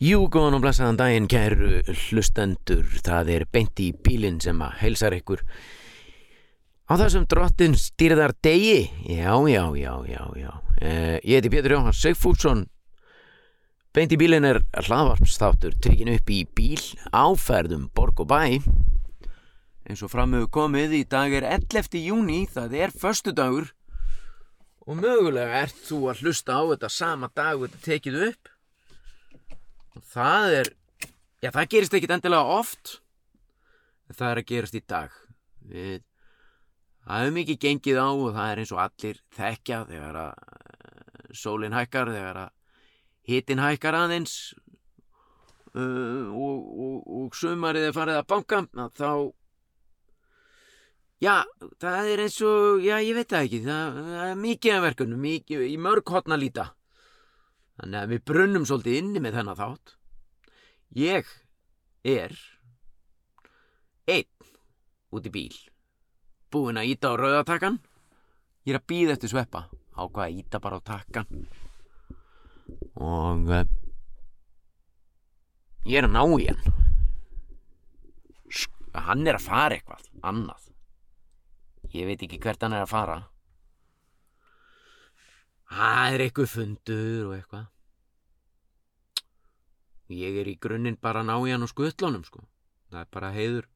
Jú, góðan og blessaðan daginn, kæru hlustendur. Það er beint í bílinn sem að heilsar ykkur. Á þessum drottin stýrðar degi. Já, já, já, já, já. Eh, ég heiti Pétur Jóhann Sigfússon. Beint í bílinn er hlaðvarpstáttur tekin upp í bíl áferðum Borg og Bæ. Eins og framöfu komið í dag er 11. júni, það er föstudagur. Og mögulega ert þú að hlusta á þetta sama dag þetta tekið upp. Það er, já það gerist ekkit endilega oft, það er að gerast í dag. Við, það hefur mikið gengið á og það er eins og allir þekkja þegar að eh, sólin hækkar, þegar að hitin hækkar aðeins uh, og, og, og sumarið er farið að banka, þá, já það er eins og, já ég veit það ekki, það, það er mikið af verkunum, mikið, í mörg hotna líta. Þannig að við brunnum svolítið inni með þennan þátt. Ég er einn út í bíl. Búinn að íta á rauðatakkan. Ég er að býða eftir sveppa. Ákvað að íta bara á takkan. Og uh, ég er að ná í hann. Hann er að fara eitthvað annað. Ég veit ekki hvert hann er að fara. Það er eitthvað fundur og eitthvað. Ég er í grunninn bara að ná í hann á skutlunum sko. Það er bara heiður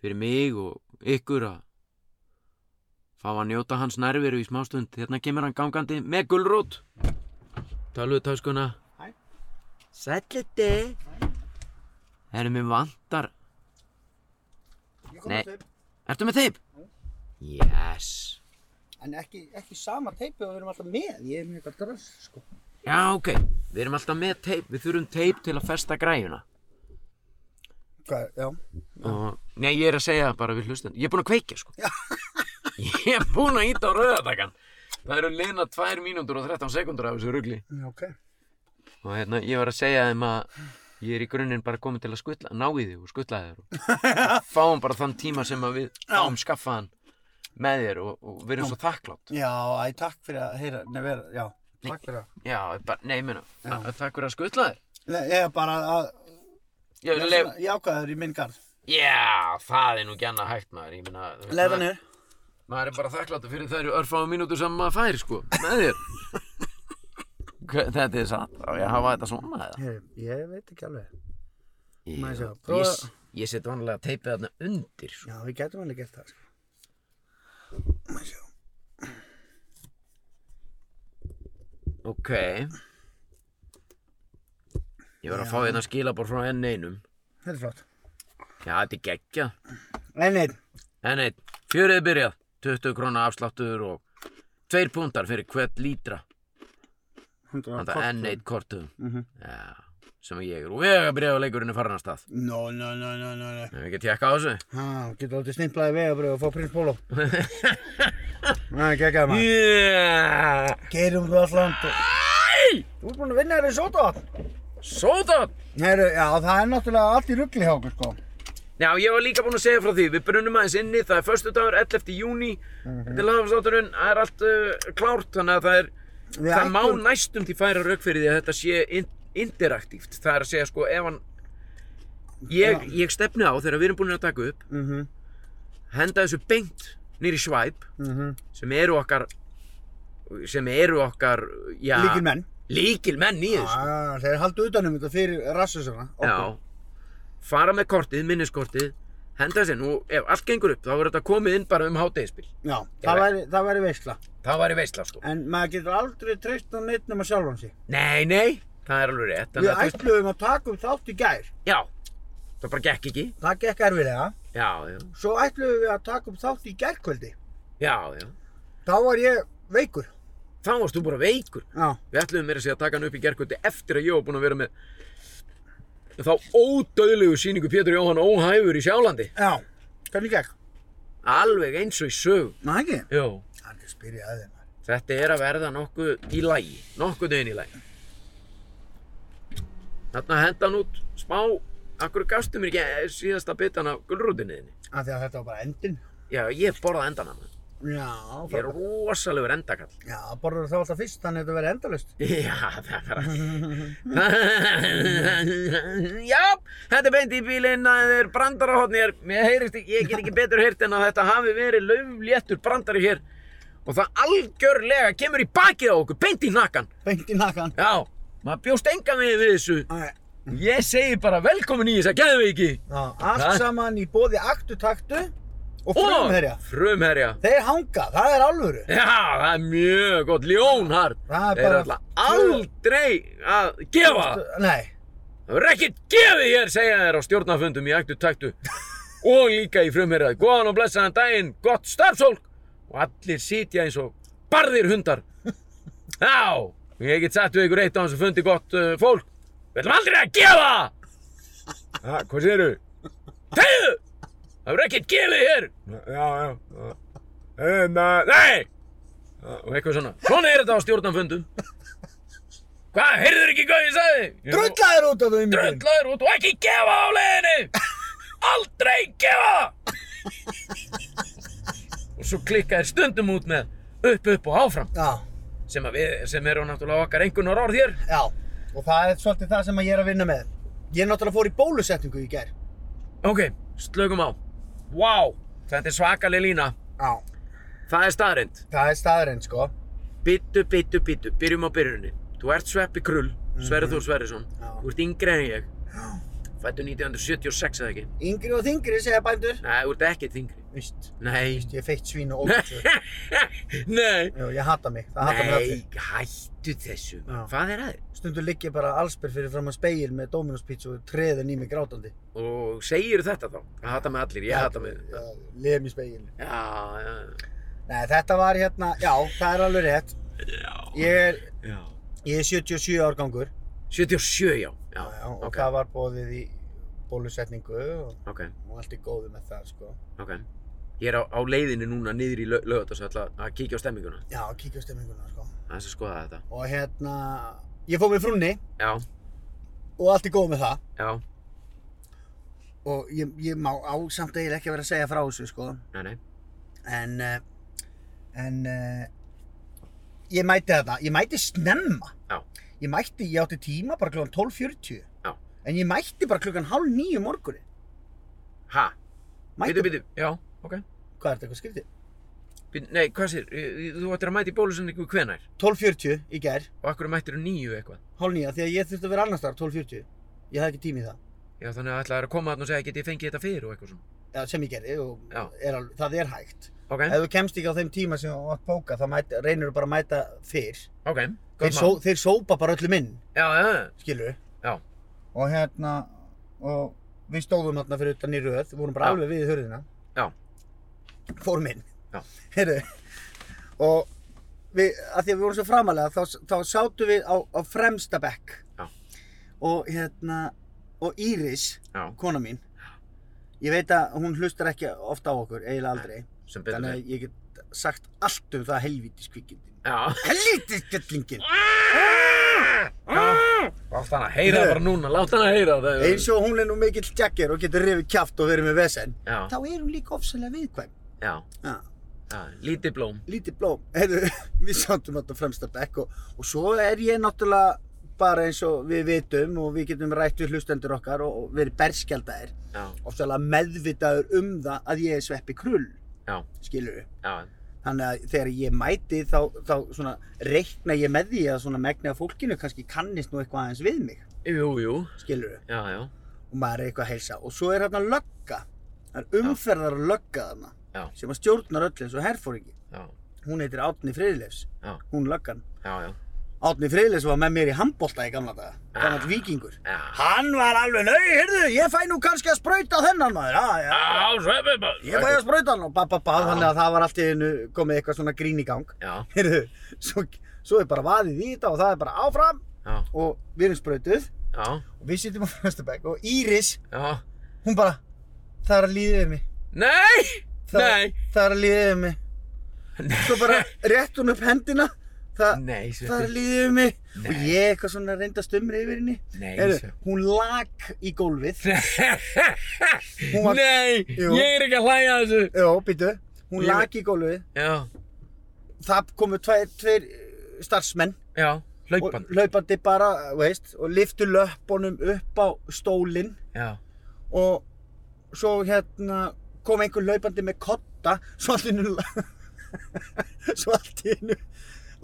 fyrir mig og ykkur að fá að njóta hans nærveru í smástund. Hérna kemur hann gangandi með gulrót. Taluðu táskuna. Hæ. Sælliti. Erum við vantar. Ég kom með teip, Ertu með þeim? Yes. En ekki, ekki sama teipi og við erum alltaf með. Ég er með eitthvað dröss, sko. Já, ok. Við erum alltaf með teip. Við þurfum teip til að festa græjuna. Hvað, já. Og, nei, ég er að segja bara við hlustan Ég er búinn að kveikja, sko Ég er búinn að íta á rauðatakan Það eru liðna 2 mínútur og 13 sekundur af þessu rugli Já, ok. Og hérna, ég var að segja þeim að Ég er í grunninn bara komin til að skutla, ná í þig og skutla þér og fáum bara þann tíma sem við fáum skaffaðan með þér og, og við erum svo þakklátt Já, æ, takk fyrir að heyra, nei, vera, já, takk fyrir að. Já, bara, nei, ég þa- takk fyrir að skutla þér Nei, Ég er bara að, Já, ég leif, svona jákvæður í minn garð. já, það er nú ekki annað hægt maður, ég Leða maður- niður. Maður er bara þakkláttur fyrir þær örfáum mínútur sem maður fær, sko, með þér. Hva- Þetta er satt, á ég að hafa þetta svona eða? Heyri, ég veit ekki alveg. Ég, Maður sjá, ég, prófa- ég set vanlega teipið þarna undir, sko. Já, við getum alveg gert það, sko. Maður sjá. Ok. Ég var að fá hérna skilabor frá enn einum. Þetta er flott. Já, þetta er geggja. En einn. Enn einn, fjörið byrjað, 20 krónar afsláttur og tveir púntar fyrir hvert lítra. Enn einn kortuðum. Mhm. Já, sem ég er. Og vegabriðaleikurinn er farin að stað. Nó, nó, nó, nó, nó, nó. Ef við ekki tjekka á þessu. Há, getur alltaf snimplaði vegabröð og fá prins Pólo. Er geggjað maður. Yeah. Geirum þú alland og... Þú ert búinn að vinna þér í sótavatn. Sótat! Heru, já, það er náttúrulega allt í ruggli hjá okkur, sko. Já, ég var líka búinn að segja frá því. Við brunnum aðeins inni, það er förstu dagur, 11. júni. Þetta er laðafstátturinn, það er allt uh, klárt, þannig að það er, Við það má ætlum- næstum því færa rauk fyrir því að þetta sé interaktíft. Það er að segja, sko, ef hann, ég, Já. ég stefni á þegar við erum búin að taka upp, Mhm, henda þessu beint nýri svæp, mhm. sem eru okkar, sem eru okkar, já, Líkil menn. líkilmenn í þessu. Ah, þeir haldu utanum þetta fyrir rassusuna. Já, fara með kortið, minniskortið, henda þessi og ef allt gengur upp þá verður þetta komið inn bara um hátegispil. Já, það væri, það væri veistla. Það væri veistla sko. En maður getur aldrei treyst á neitt nema sjálfan sig. Nei, nei, það er alveg rétt. Við ætluðum að taka upp þátt í gær. já, það bara gekk ekki. Það gekk erfiðlega. Já, já, Svo ætluðum við að taka upp þátt í gærkvöldi. já, já. Þá var ég veikur. Þá varst þú bara veikur. Já, Við ætluðum meira að segja að taka hann upp í gerkvöldi eftir að ég var búinn að vera með þá ódöðlegu síningu Pétur Jóhann óhæfur í Sjálandi. já. Hvernig gekk? Alveg eins og í sög. Ná ekki. Þeim. Þetta er að verða nokkuð í lægi, nokkuð dögin í lægi. Þarna henda hann út smá, akkur gastu mér ekki síðasta bitan af gulrútinni þinni. Af því að þetta var bara endin. Já, ég borðaði endan hann. Já, Ég er rosalegur endakall. Já, borður þá alltaf fyrst, þannig að þetta verði endalust. Já, það er bara... Já, þetta er beint í bílinn, það er brandarahotni hér. Mér heyrist ekki, ég get ekki betur heyrt en að þetta hafi verið laufléttur brandari hér. Og það algjörlega kemur í bakið á okkur, beint í nakkan. Beint í nakkan. Já, maður bjóst enga við við þessu. Æ, Ég segi bara velkomin í þessa geðveiki. Já, allt Það- saman í bóði aktu taktu og frumherja. Frumherja. Þeir hanga, það er alvöru. Já, það er mjög gott, ljónhart. Það er bara- ætla aldrei að gefa. Nei, Það verður ekkert gefið hér, segja þeir á stjórnafundum í ættu taktu. Og líka í frumherjaði. Góðan og blessaðan daginn, gott starfsólk. Og allir sitja eins og barðir hundar. Já, ég get sagt við ykkur eitt á þessu fundi gott uh, fólk. Við ætlum aldrei að gefa! Ha, hvað séru? Tegðu! Það verður ekkert gefið hér. Já, já. En, uh, nei! Já, Og eitthvað svona. Svona er þetta á stjórnafundum. Hvað, heyrður ekki hvað ég sagði? Drullaður út af þau mikið. Dröndlaður út og ekki gefa á leiðinni Aldrei gefa Og svo klikka þér stundum út með upp, upp og áfram Já, sem, við, sem eru náttúrulega okkar einhvernar orð hér já. Og það er svolítið það sem ég er að vinna með. Ég náttúrulega fór í bólusetningu í gær. Ok, slökum á Vá, þetta er svakaleg lína Já. Það er staðrind Það er staðurinn, sko. Bittu, bittu, bittu, byrjum á byrjunni Þú ert Sveppi Krull, Sverri Þór Sverrisson Já. Þú ert yngri en ég Fættu 1976 eða ekki Yngri og þingri, segja bændur. Nei, þú ert ekkert yngri Vist, Nei ég er feitt svín og ógætsu. Nei Jú, ég hata mig. Það hata mig allir. Nei, hættu þessu. Já. Hvað er að þér? Stundu ligg ég bara allsbyr fyrir fram að speil með Dominos pizza og treðin í mig grátandi. Og segir þetta þá? Það hata mig allir, ég hata mig. Já, liðum í speil. Já, já, Nei, þetta var hérna, já, það er alveg rétt. já. Ég er, Já. ég er 77 árgangur. 77, já. Já, Já, og ok. það var bóðið í bólusetningu og, Ok, og allt í góðu með það, sko. ok. Ég er á, á leiðinni núna niður í lögatás að, að kíkja á stemminguna. Já, kíkja á stemminguna, sko. Er að þetta. Og hérna, ég fór með frunni Já, og allt í góðu með það. já, Og ég, ég má á samt eiginlega ekki vera að segja frá þessu, sko. nei, nei. En, uh, en uh, ég mæti þetta, ég mæti snemma. Já. Ég mætti, ég átti tíma bara klukkan 12.40. Já. En ég mætti bara klukkan hálf nýju morgunni. Ha? Mætti, Bitu, bitu, já, ok. hvað er þetta eitthvað skrítið? Bitu, nei, hvað sér? Þú ættir að mæta í bólusinningu hvenær? 12.40 í gær, Og akkur mættir þú nýju eitthvað? hálf nýja, því að ég þurfti að vera annars þar 12.40. Ég hafði ekki tími í það. Já, þannig að ætlaður að koma þarna og segja, get ég fengið þetta fyrir og eitthvað svona. Já, sem ég gerði og er alveg, það er hægt. Ok, Ef þú kemst ekki á þeim tíma sem þú átt bóka, þá mæti, reynir þú bara að mæta fyrr. ok, só, mál. þeir sópa bara öllum inn, Já, já, já. skilur Já. Og hérna, og við stóðum hérna fyrir utan í röð, við vorum bara Já. alveg við hurðina. Já. Fórum inn. Já. Heyrðu, og við, að því að við vorum svo framalega, þá, þá sátum við á, á fremsta bekk. Já. Og hérna, og Íris, kona mín, ég veit að hún hlustar ekki oft á okkur, eiginlega aldrei. Þannig að ég get sagt allt um það helvítis kvikindin. Já. Já. Látt hann að heyra það bara núna, látt hann að heyra það. Eins og hún er nú mikill jacker og getur rifið kjaft og verið með vesen, Já, þá er hún líka ofsalega viðkvæm. já, Ja. já, lítið blóm. Lítið blóm. Heyrðu, við sátum þetta fremsta bekk og, og svo er ég náttúrulega bara eins og við vitum og við getum rætt við hlustendur okkar og, og verið berskjaldaðir Já, ofsalega meðvitaður um það að ég er sveppi krull, já, skilur við. já, Þannig að þegar ég mæti þá, þá svona reikna ég með því að svona megni að fólkinu kannski kannist nú eitthvað aðeins við mig, jú, jú, skilur við. já, já, Og maður er eitthvað að heilsa. Og svo er hérna lögga. Það er umferðar lögga þarna já, sem að stjórnar öll eins og herfóringi. já, Hún heitir Átni Friðleifs, já, hún löggan. já, já, Átni Friðleifs var með mér í handbolta í gamla daga, gammal Ah. vikingur. já. Hann var alveg, nau, heyrðu, ég fæ nú kannski að sprauta þennan maður, já, já. Já, sveppi bara. Ég fæ að sprauta hann og babba bað, þannig að það var allt í einu komið eitthvað svona grín í gang. Já, Heyrðu, svo, svo er bara vaðið í þetta og það er bara áfram já, og við erum sprautuð já, og við sitjum á Föstabæk og Íris, já. hún bara, það er að líða yfir mig. Nei, Það, nei, það er að líða yfir mig. Svo bara rétt hún upp hendina, það, nei, það líða yfir mig. Nei. Og ég eitthvað svona reynda stumri yfir henni. Nei, hún lag í gólfið. Var- Nei, Jú. ég er ekki að hlæja að þessu. Já, býtu. hún Ég- lag í gólfið, Já, það komu tveir, tveir eh, starfsmenn já, hlaupandi hlaupandi bara, veist, og liftu löppunum upp á stólinn Já, og svo hérna kom einhver hlaupandi með kotta svo allt í einu svo allt í einu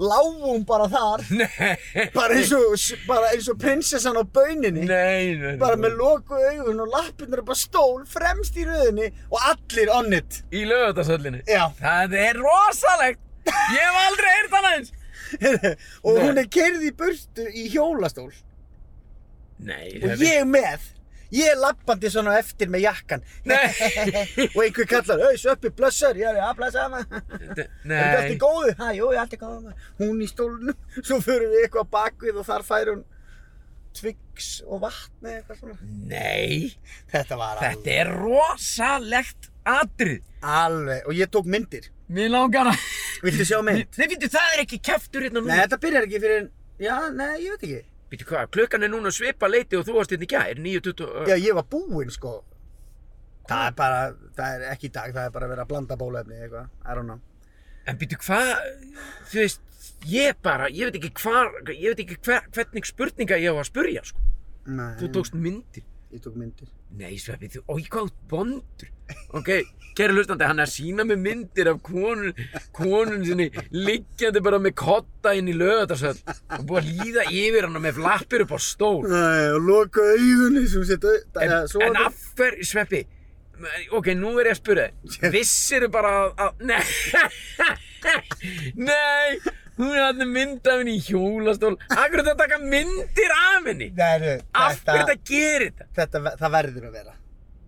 lágum bara þar. Nei. Bara eins og, bara eins og prinsessan á bauninni. Nei, nei, bara með loku augun og lappirnar upp á stól fremst í röðinni og allir on it. Í lögatarsöllinni já. Það er rosalegt. Ég hef aldrei heyrt hann eins. Og Nei. hún er keirð í burtu í hjólastól. Nei, og ég með ég er lappandi svona eftir með jakkan Nei. og einhver kallar auðs uppi blössar já já blessa maður Er þetta allt í Nei, góðu? Hæ, jú, allt í góðu maður. Hún í stólnum, svo förum við eitthvað bakvið og þar fær hún Twix og vatni eða eitthvað svona. nei Þetta var Þetta er rosalegt atrið alveg, og ég tók myndir. Mér langar að Viltu sjá mynd? Nei, veitu, það er ekki kæftur hérna Nei, núna þetta byrjar ekki fyrir, já, nei, ég veit ekki. Veitu hvað, klukkan er núna svipa leiti og þú varst hérna í gær 9.20 Já, ég var búinn, sko. Það er bara, það er ekki í dag, það er bara að vera að blanda bólefni eða eitthvað, I don't know. En veitu hvað, þú veist Ég bara, ég veit ekki hvar Ég veit ekki hver, hvernig spurninga ég var að spurja sko. Nei, Þú tókst myndir Ég tók myndir. Nei, Sveppi, þú, oi, hvað út bondur Ok, kæri hlustandi, hann er að sína mig myndir af konun, konun sinni liggjandi bara með kotta inn í lögatarsöld og búið að líða yfir hann með flappir upp á stól. Nei, og loka augunni sem setja, svo en af hverju, Sveppi Ok, nú er ég að spura þig. Vissirðu bara að, að Nei Nei Hún er hann mynd af henni í hjólastól Akkur þetta taka myndir af henni Nei, nei, Af þetta, hverju þetta gerir þetta þetta, það verður að vera.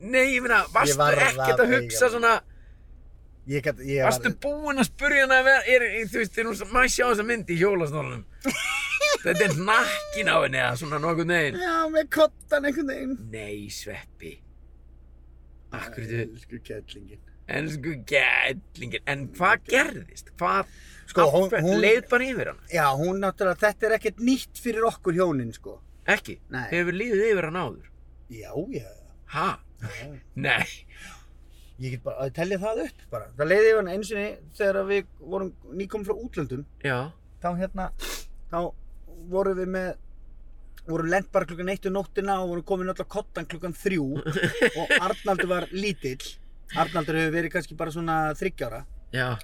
Nei, ég meina, varstu varð ekkert að að hugsa svona Ég, gat, ég Varstu búinn að spurja hana að vera, er, er, þú veist, er hún, maður sjá þessa mynd í hjólastólunum Þetta er nakkin á henni eða svona nokkuð neginn Já, með kottan einhvern veginn. Nei, Sveppi Akkur þú, Elsku kettlingin. ensku gætlingin En hvað gerðist? Hvað, Sko, hún- hún- leið bara yfir hana? Já, hún náttúrulega, þetta er ekkert nýtt fyrir okkur hjónin, sko. Ekki? Nei. Hefur liðið yfir hann áður? Já, já. Ha? já. Nei Ég get bara að tellja það upp bara. Það leiði yfir hann einu sinni þegar við vorum nýkomum frá útlöndum. Já, Þá hérna, þá vorum við með, vorum lent bara klukkan eitt um nóttina og vorum komin á kottan klukkan þrjú og Arnaldur var lítill. Arnaldur hefur verið kannski bara svona þryggjára já,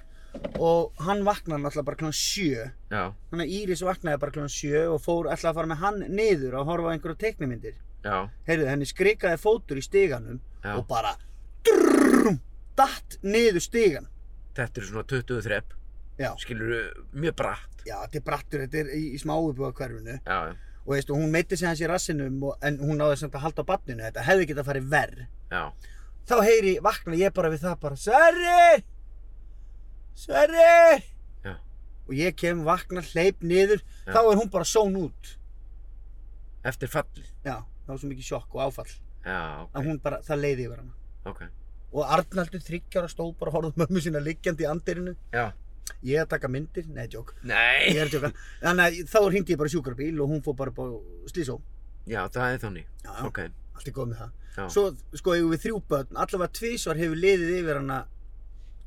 og hann vaknaði náttúrulega bara sjö. já, Þannig að Íris vaknaði bara klukkan sjö og fór ætlaði að fara með hann niður að horfa á einhverja teiknimyndir. Heyrðu, henni skrikaði fótur í stiganum já og bara drrrrum, datt niður stigan. Þetta eru svona 20 þrepp Skilur mjög bratt já, þetta er brattur, þetta er í, í smáubúa hverfinu Já, og veist, hún meiti sig hans í rassinum og, en hún náði samt að halda á barninu, þetta hefði getað farið verð. já Þá heyri, vakna ég bara við það bara, Sverrir! Sverrir! Já. Og ég kem, vakna, hleyp niður, Já. þá er hún bara són út. Eftir fallið Já, það var svo mikið sjokk og áfall Já, ok, að hún bara, það leiði yfir hana. ok Og Arnaldur þryggjára stóð bara og horfði mömmu sína liggjandi í andirinu. Já Ég að taka myndir, nei, ég Nei er að djóka. Þannig að þá hringdi ég bara í sjúkrabíl og hún fór bara upp á slísó. Já, það er þannig Já, já, Ok, allt er góð með það. já Svo, sko, eigum við þrjú börn, allavega tvísvar hefur liðið yfir hana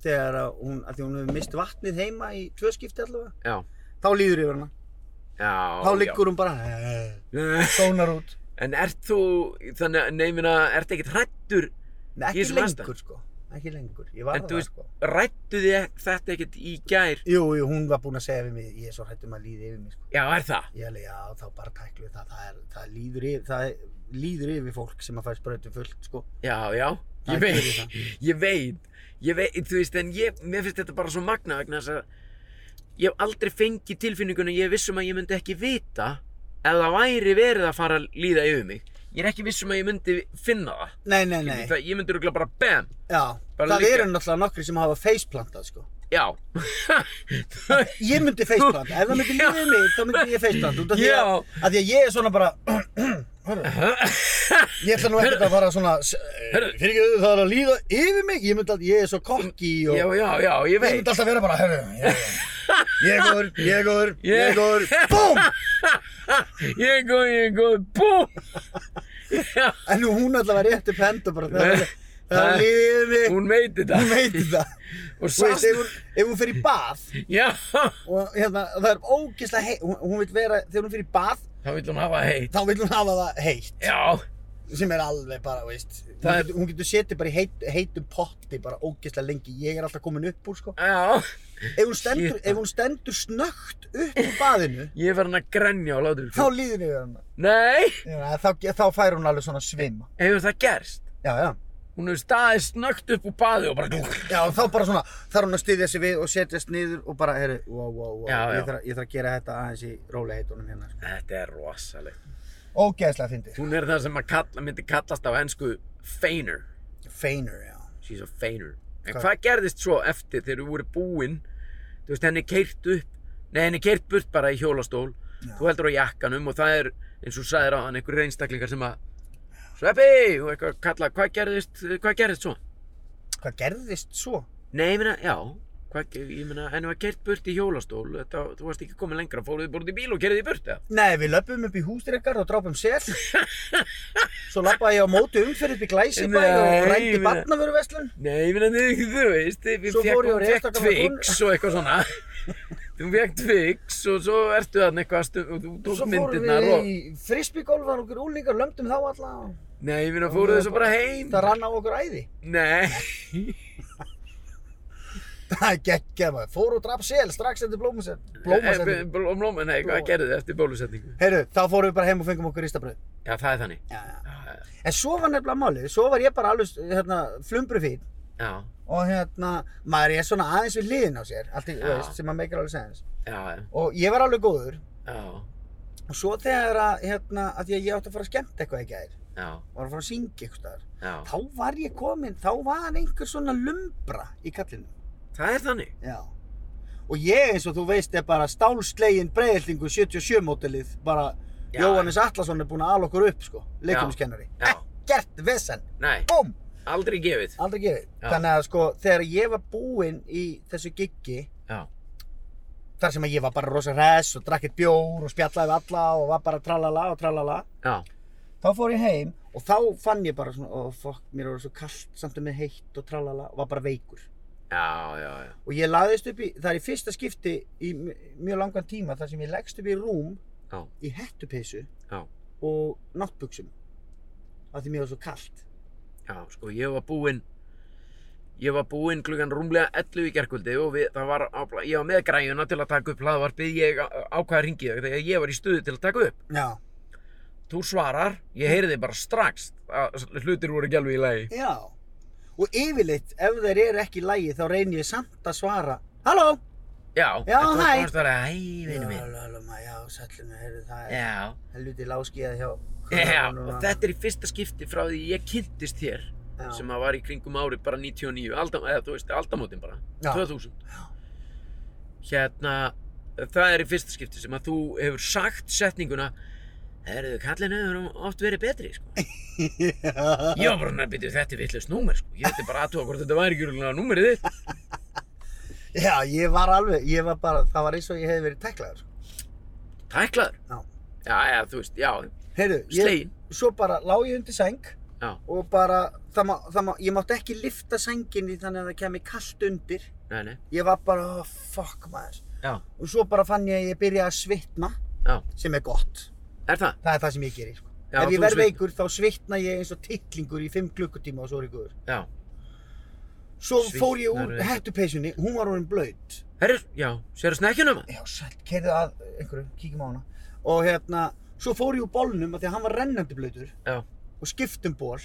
þegar hún, að því hún hefur mist vatnið heima í tvö skipti allavega. Já, Þá líður yfir hana. já Þá liggur hún bara, já. sónar út. En ert þú, þannig að, neymina, ert ekkert hrættur Nei, ekki lengur, aðstæðum? sko. Ekki lengur. Ég var En það, sko. Rættu þið þetta ekkert í gær Jú, jú, hún var búin að segja við mig, ég er svo hættum að líði yfir mig, sko. Já, er það? Ég alveg, já, þá bara tæklu það, það, er, það, líður yfir, það líður yfir fólk sem að fæ sprautu fullt, sko. Já, já Það Ég veit, það. ég veit Ég veit, þú veist, en ég, mér finnst þetta bara svo magna vegna þess að ég hef aldrei fengið tilfinninguna ég er vissum að ég myndi ekki vita ef það væri verið að fara að líða yfir mig. Ég er ekki vissum að ég myndi finna það. Nei, nei, nei, það, ég myndi örugglega bara bam já, Bara það liggja. eru náttúrulega nokkri sem hafa faceplantað, sko. já. Ég myndi faceplanta, ef það myndi líða yfir mig, þá myndi ég faceplanta, út af því að, að því að ég er svona bara, hörru, ég ætla nú ekkert að fara svona, Hörru. fyrir ekki það er að líða yfir mig, ég myndi að, ég er svo kokki og, já, já, já, ég ég veit. myndi alltaf vera bara, hörru, ég, ég er góður, ég er góður, ég Ég- er góður, BOOM! ég er góð, ég er góð, búm já, En nú hún alltaf var rétt upp hend og bara, er, Það er mig. Hún veit þetta. Hún veit þetta. Og Þú veist, ef hún, ef hún fyrir í bað Já, og hérna, það er ógeðslega heitt, hún, hún vil vera, þegar hún fyrir í bað, þá vil hún hafa heitt. þá vil hún hafa það heitt. Já, Sem er alveg bara, veist, Það hún getur, getur setið bara í heit, heitum potti bara ógeðslega lengi. Ég er alltaf komin upp úr, sko. já. Ef hún stendur, ef hún stendur snögt upp úr baðinu, Ég er farin að grenja á látur. þá líður yfir hana. Nei, Já, þá, þá fær hún alveg svona svima. hefur það gerst? Já, já. Hún hefur staðið snögt upp úr baði og bara... Já, þá bara svona, þarf hún að styðja sig við og setjast niður og bara, herru, wow, wow, wow, Já, já. Ég, þarf, ég þarf að gera þetta aðeins í róliheitunum hérna. sko. Þetta er rosalegt. Ógeðslega fyndið. Hún er það sem að kalla, myndi kallast á ennsku feiner. Feiner, já. She's a feiner. En Hvað? hvað gerðist svo eftir þegar þú voru búinn? Þú veist, henni keirt upp, nei, henni keirt burt bara í hjólastól. Já. Þú heldur á jakkanum og það er, eins og þú sagðir á hann, einhverjir einstaklingar sem að Sveppi, og eitthvað kalla, hvað gerðist, hvað gerðist svo? Hvað gerðist svo? Nei, ég meina, já, hvað, ég meina, henni var keirt burt í hjólastól, þetta, þú varst ekki komin lengra, fóruð þið bara út í bíl og kerðið í burt, eða? Nei, við löpum upp í hústrykkar og drápum sel. Svo lappaði ég á móti umferð upp í Glæsibæ og rændi barnavöruverslun. Nei, ég meina, þú veist, við Svo fekk, Twix og eitthvað svona. Þú fekk Twix og svo ertu þarna eitthvað stu, og þú tók Svo fórum myndirnar við og... í frisbeegolf, var okkur úlingar, lömdum þá alla. og Nei, fóruð þið svo bara heim? Það rann á okkur æði. Nei, Það er geggjað maður. Fór og draf sel strax eftir blómasendingu. Blómasendingu. Blóma, blóma, nei, hvað gerðu þið eftir bólusetningu? Heyrðu, þá fórum við bara heim og fengum okkur ristabröð. Já, það er þannig. Já, já. En svo var nefnilega málið, svo var ég bara alveg, hérna, flumbru fín já, og hérna, maður er svona aðeins við hliðin á sér, allt í, veist, sem að meikir alveg já, Og ég var alveg góður já, og svo þegar að, hérna, að að ég átti að fara að skemmta eitthvað ekki aðeir, já, var að fara að syngja eitthvað þá var ég komin, þá var einhver svona lumbra í kallinu. Það er þannig. Já. Og ég eins og þú veist er bara stálslegin breiðildingu 77 mótilið, bara. Jóhannes Atlasson er búinn að ala okkur upp, sko, leikjumiskennari. Já. Ekkert vesen, búm! Aldrei gefið. Aldrei gefið. Já. Þannig að sko, þegar ég var búinn í þessu giggi, Já, þar sem að ég var bara rosa hress og drakk eitt bjór og spjallaði við alla og var bara tralala og tralala, já, þá fór ég heim og þá fann ég bara svona, ó, fokk, mér var svo kallt samt með heitt og tralala og var bara veikur. já, já, já. Og ég laðist upp í, það er í fyrsta skipti í mjög langan tíma þar sem ég leggst upp í rúm í hettupeysu og náttbuxum. Af því mér var svo kallt. Já, sko, ég var búinn Ég var búinn klukkan rúmlega 11 í gerkvöldi og við, það var, ég var með græjuna til að taka upp hlaðvarpið, ég á- ákvað að ringi þig þegar ég var í stuði til að taka upp. Já. Þú svarar, ég heyrði bara strax að hlutir voru ekki alveg í lagi. Já. Og yfirleitt, ef þeir eru ekki í lagi, þá reynir ég samt að svara. Halló? Já, Já, þetta var komast að vera, hæ, vinnu minn. Já, já, já, já, sællum, heyrðu, það er helviti láskíða hjá... já, og þetta er í fyrsta skipti frá því ég kynntist þér, Já. sem að var í kringum árið bara 99, aldam, eða þú veist, aldamótin bara, Já. 2000. Hérna, það er í fyrsta skipti sem að þú hefur sagt setninguna, Herðu, kallin hefur oft verið betri, sko. Ég var bara nefnir, þetta er vittlust númer, sko. Ég veit bara aðtóa hvort þetta væri ekki rúglega númerið þitt. Já, ég var alveg, ég var bara, það var eins og ég hefði verið teklaður. sko. Tæklaður. Já. Já, já, þú veist, já, slegin. svo bara lá ég undir sæng Já, og bara, það má, það má, ég mátti ekki lifta sænginni þannig að það kemi kallt undir. nei, nei, Ég var bara, oh, fuck maður. já, Og svo bara fann ég að ég byrja að svitna, já. sem er gott. Er það? Það er það sem ég gerir, sko. Já, Ef ég verð svitnar. veikur þá svitna ég eins og tittlingur í 5 klukkutíma og svo er ég góður. Já. Svo fór ég Svitnar úr veikur. hettupeysunni, hún var orðin blöyt. Herru, já, sérðu snekkjuna maður? Já, sætt, keirðu að einhverju, kíkjum á hana. Og hérna, svo fór ég úr bólnum af því að hann var rennandi blöytur og skiptum ból.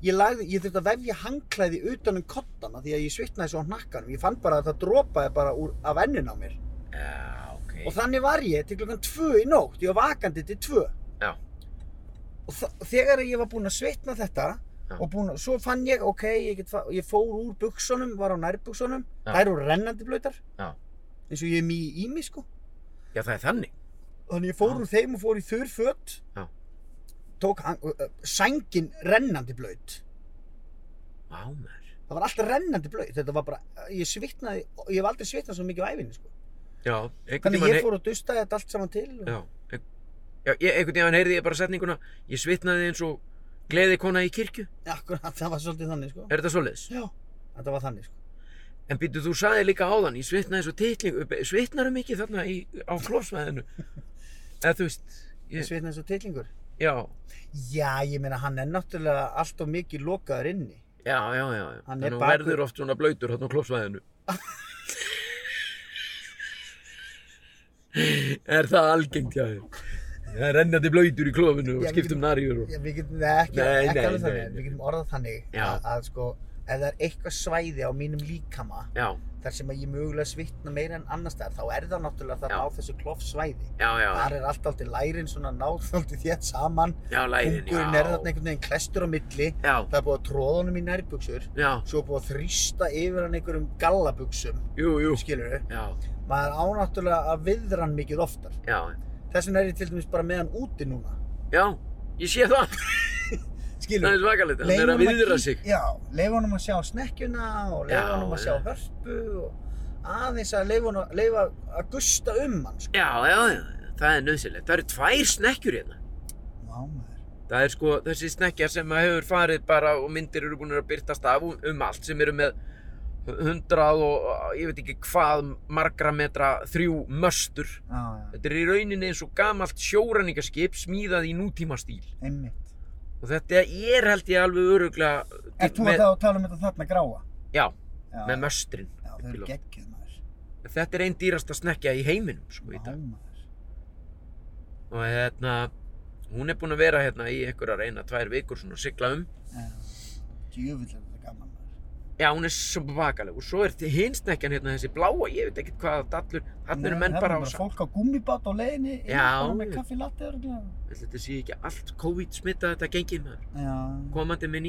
Ég, lagði, ég þurfti að vefja hangklæði utan um kottana því að ég svitnaði svo á hnakkanum. Ég fann bara að það dropaði bara úr, af ennin á mér. já, ok. Og þannig var ég til klukkan tvö í nótt. Ég var vakandi til tvö. Já, Og þegar ég var búinn að svitna þetta og búinn að, svo fann ég, ok, ég, ég fór úr buksunum, var á nærbuksunum. Þær eru rennandi blöytar. Eins og ég er mjög í mig, sko. Já, það er þannig. Þannig ég fór úr þeim og fór í þurr föt. Já. Tók uh, uh, sængin rennandi blöyt. Það var alltaf rennandi blöyt. Þetta var bara, ég svitnaði, ég hef aldrei svitnað svo mikið á æfinni, sko. Þannig ég fór að dusta þetta allt saman til. Og... Já, já, ég, einhvern tímann heyrði ég bara setninguna, ég svitnaði eins og, Gleði kona í kirkju? Akkurat, það var svolítið þannig, sko. Er þetta svoleiðis? Já. Þetta var þannig, sko. En býttu, þú sagði líka áðan, ég svitnaði og titling, svitnaru mikið þarna í, á klósvæðinu? Eða þú veist, Ég sveit eins og titlingur. já, Já, ég meina, hann er náttúrulega allt of mikið lokaður inni. já, já, já. Hann Þannig að hún verður oft svona blöytur þarna á klósvæðinu. er það algengt, já, já. Það er rennandi blöytur í klófinu og skiptum narjur og... Já, við getum, nei, ekki, Nei, ekki nei, alveg nei, þannig, nei. við getum orðað þannig að sko, ef það er eitthvað svæði á mínum líkama Já, þar sem að ég mögulega svitna meira en annars staðar, þá er það náttúrulega þarna Já. á þessu klofsvæði. Þar er allt aldrei lærin svona náðaldi þétt saman, hungurinn er þarna einhvern veginn klestur á milli, það er búið að tróða honum í nærbuxur, já, svo búið að þrýsta yfir hann einhverjum gallabuxum, jú, jú. skilur Já, maður ánáttúrulega að viðra hann mikið oftar. Þess vegna er ég til dæmis bara með hann úti núna, já, ég sé það. skilur Það er svakalegt, hann er að viðra sig. Já, leifa honum að sjá snekkjuna og leifa honum að sjá já. hörpu og aðeins að leifa honum leifa að gusta um hann sko. Já, já, já, það er nöðsilegt. Það eru tvær snekkjur hérna. Já, maður. Það er sko þessi snekkja sem að hefur farið bara og myndir eru búin að byrtast af um, um allt sem eru með hundrað og ég veit ekki hvað margra metra þrjú möstur. Já, já, Þetta er í rauninni eins og gamalt sjóræningaskip smíðað í nútíma stíl. einmitt. Og þetta er held ég alveg öruglega... Er þú að þá tala um þetta þarna gráa? Já, Já, með möstrin. Já, þau eru geggjuð maður. Þetta er einn dýrasta snekkja í heiminum, sko, í dag. Og hérna, hún er búin að vera hérna í einhverja reyna tvær vikur svona að sigla um. Já. Djöfull er þetta gaman maður. Já, hún er svo bakaleg og svo er hinn snekkjan hérna þessi bláa, ég veit ekkert hvað dallur, þannig eru menn Það bara á er bara fólk á gummibát á leiðinni, inn Já. bara með kaffi latte örgulega. Þetta sé ekki allt COVID smittað þetta gengið maður. Já. Komandi með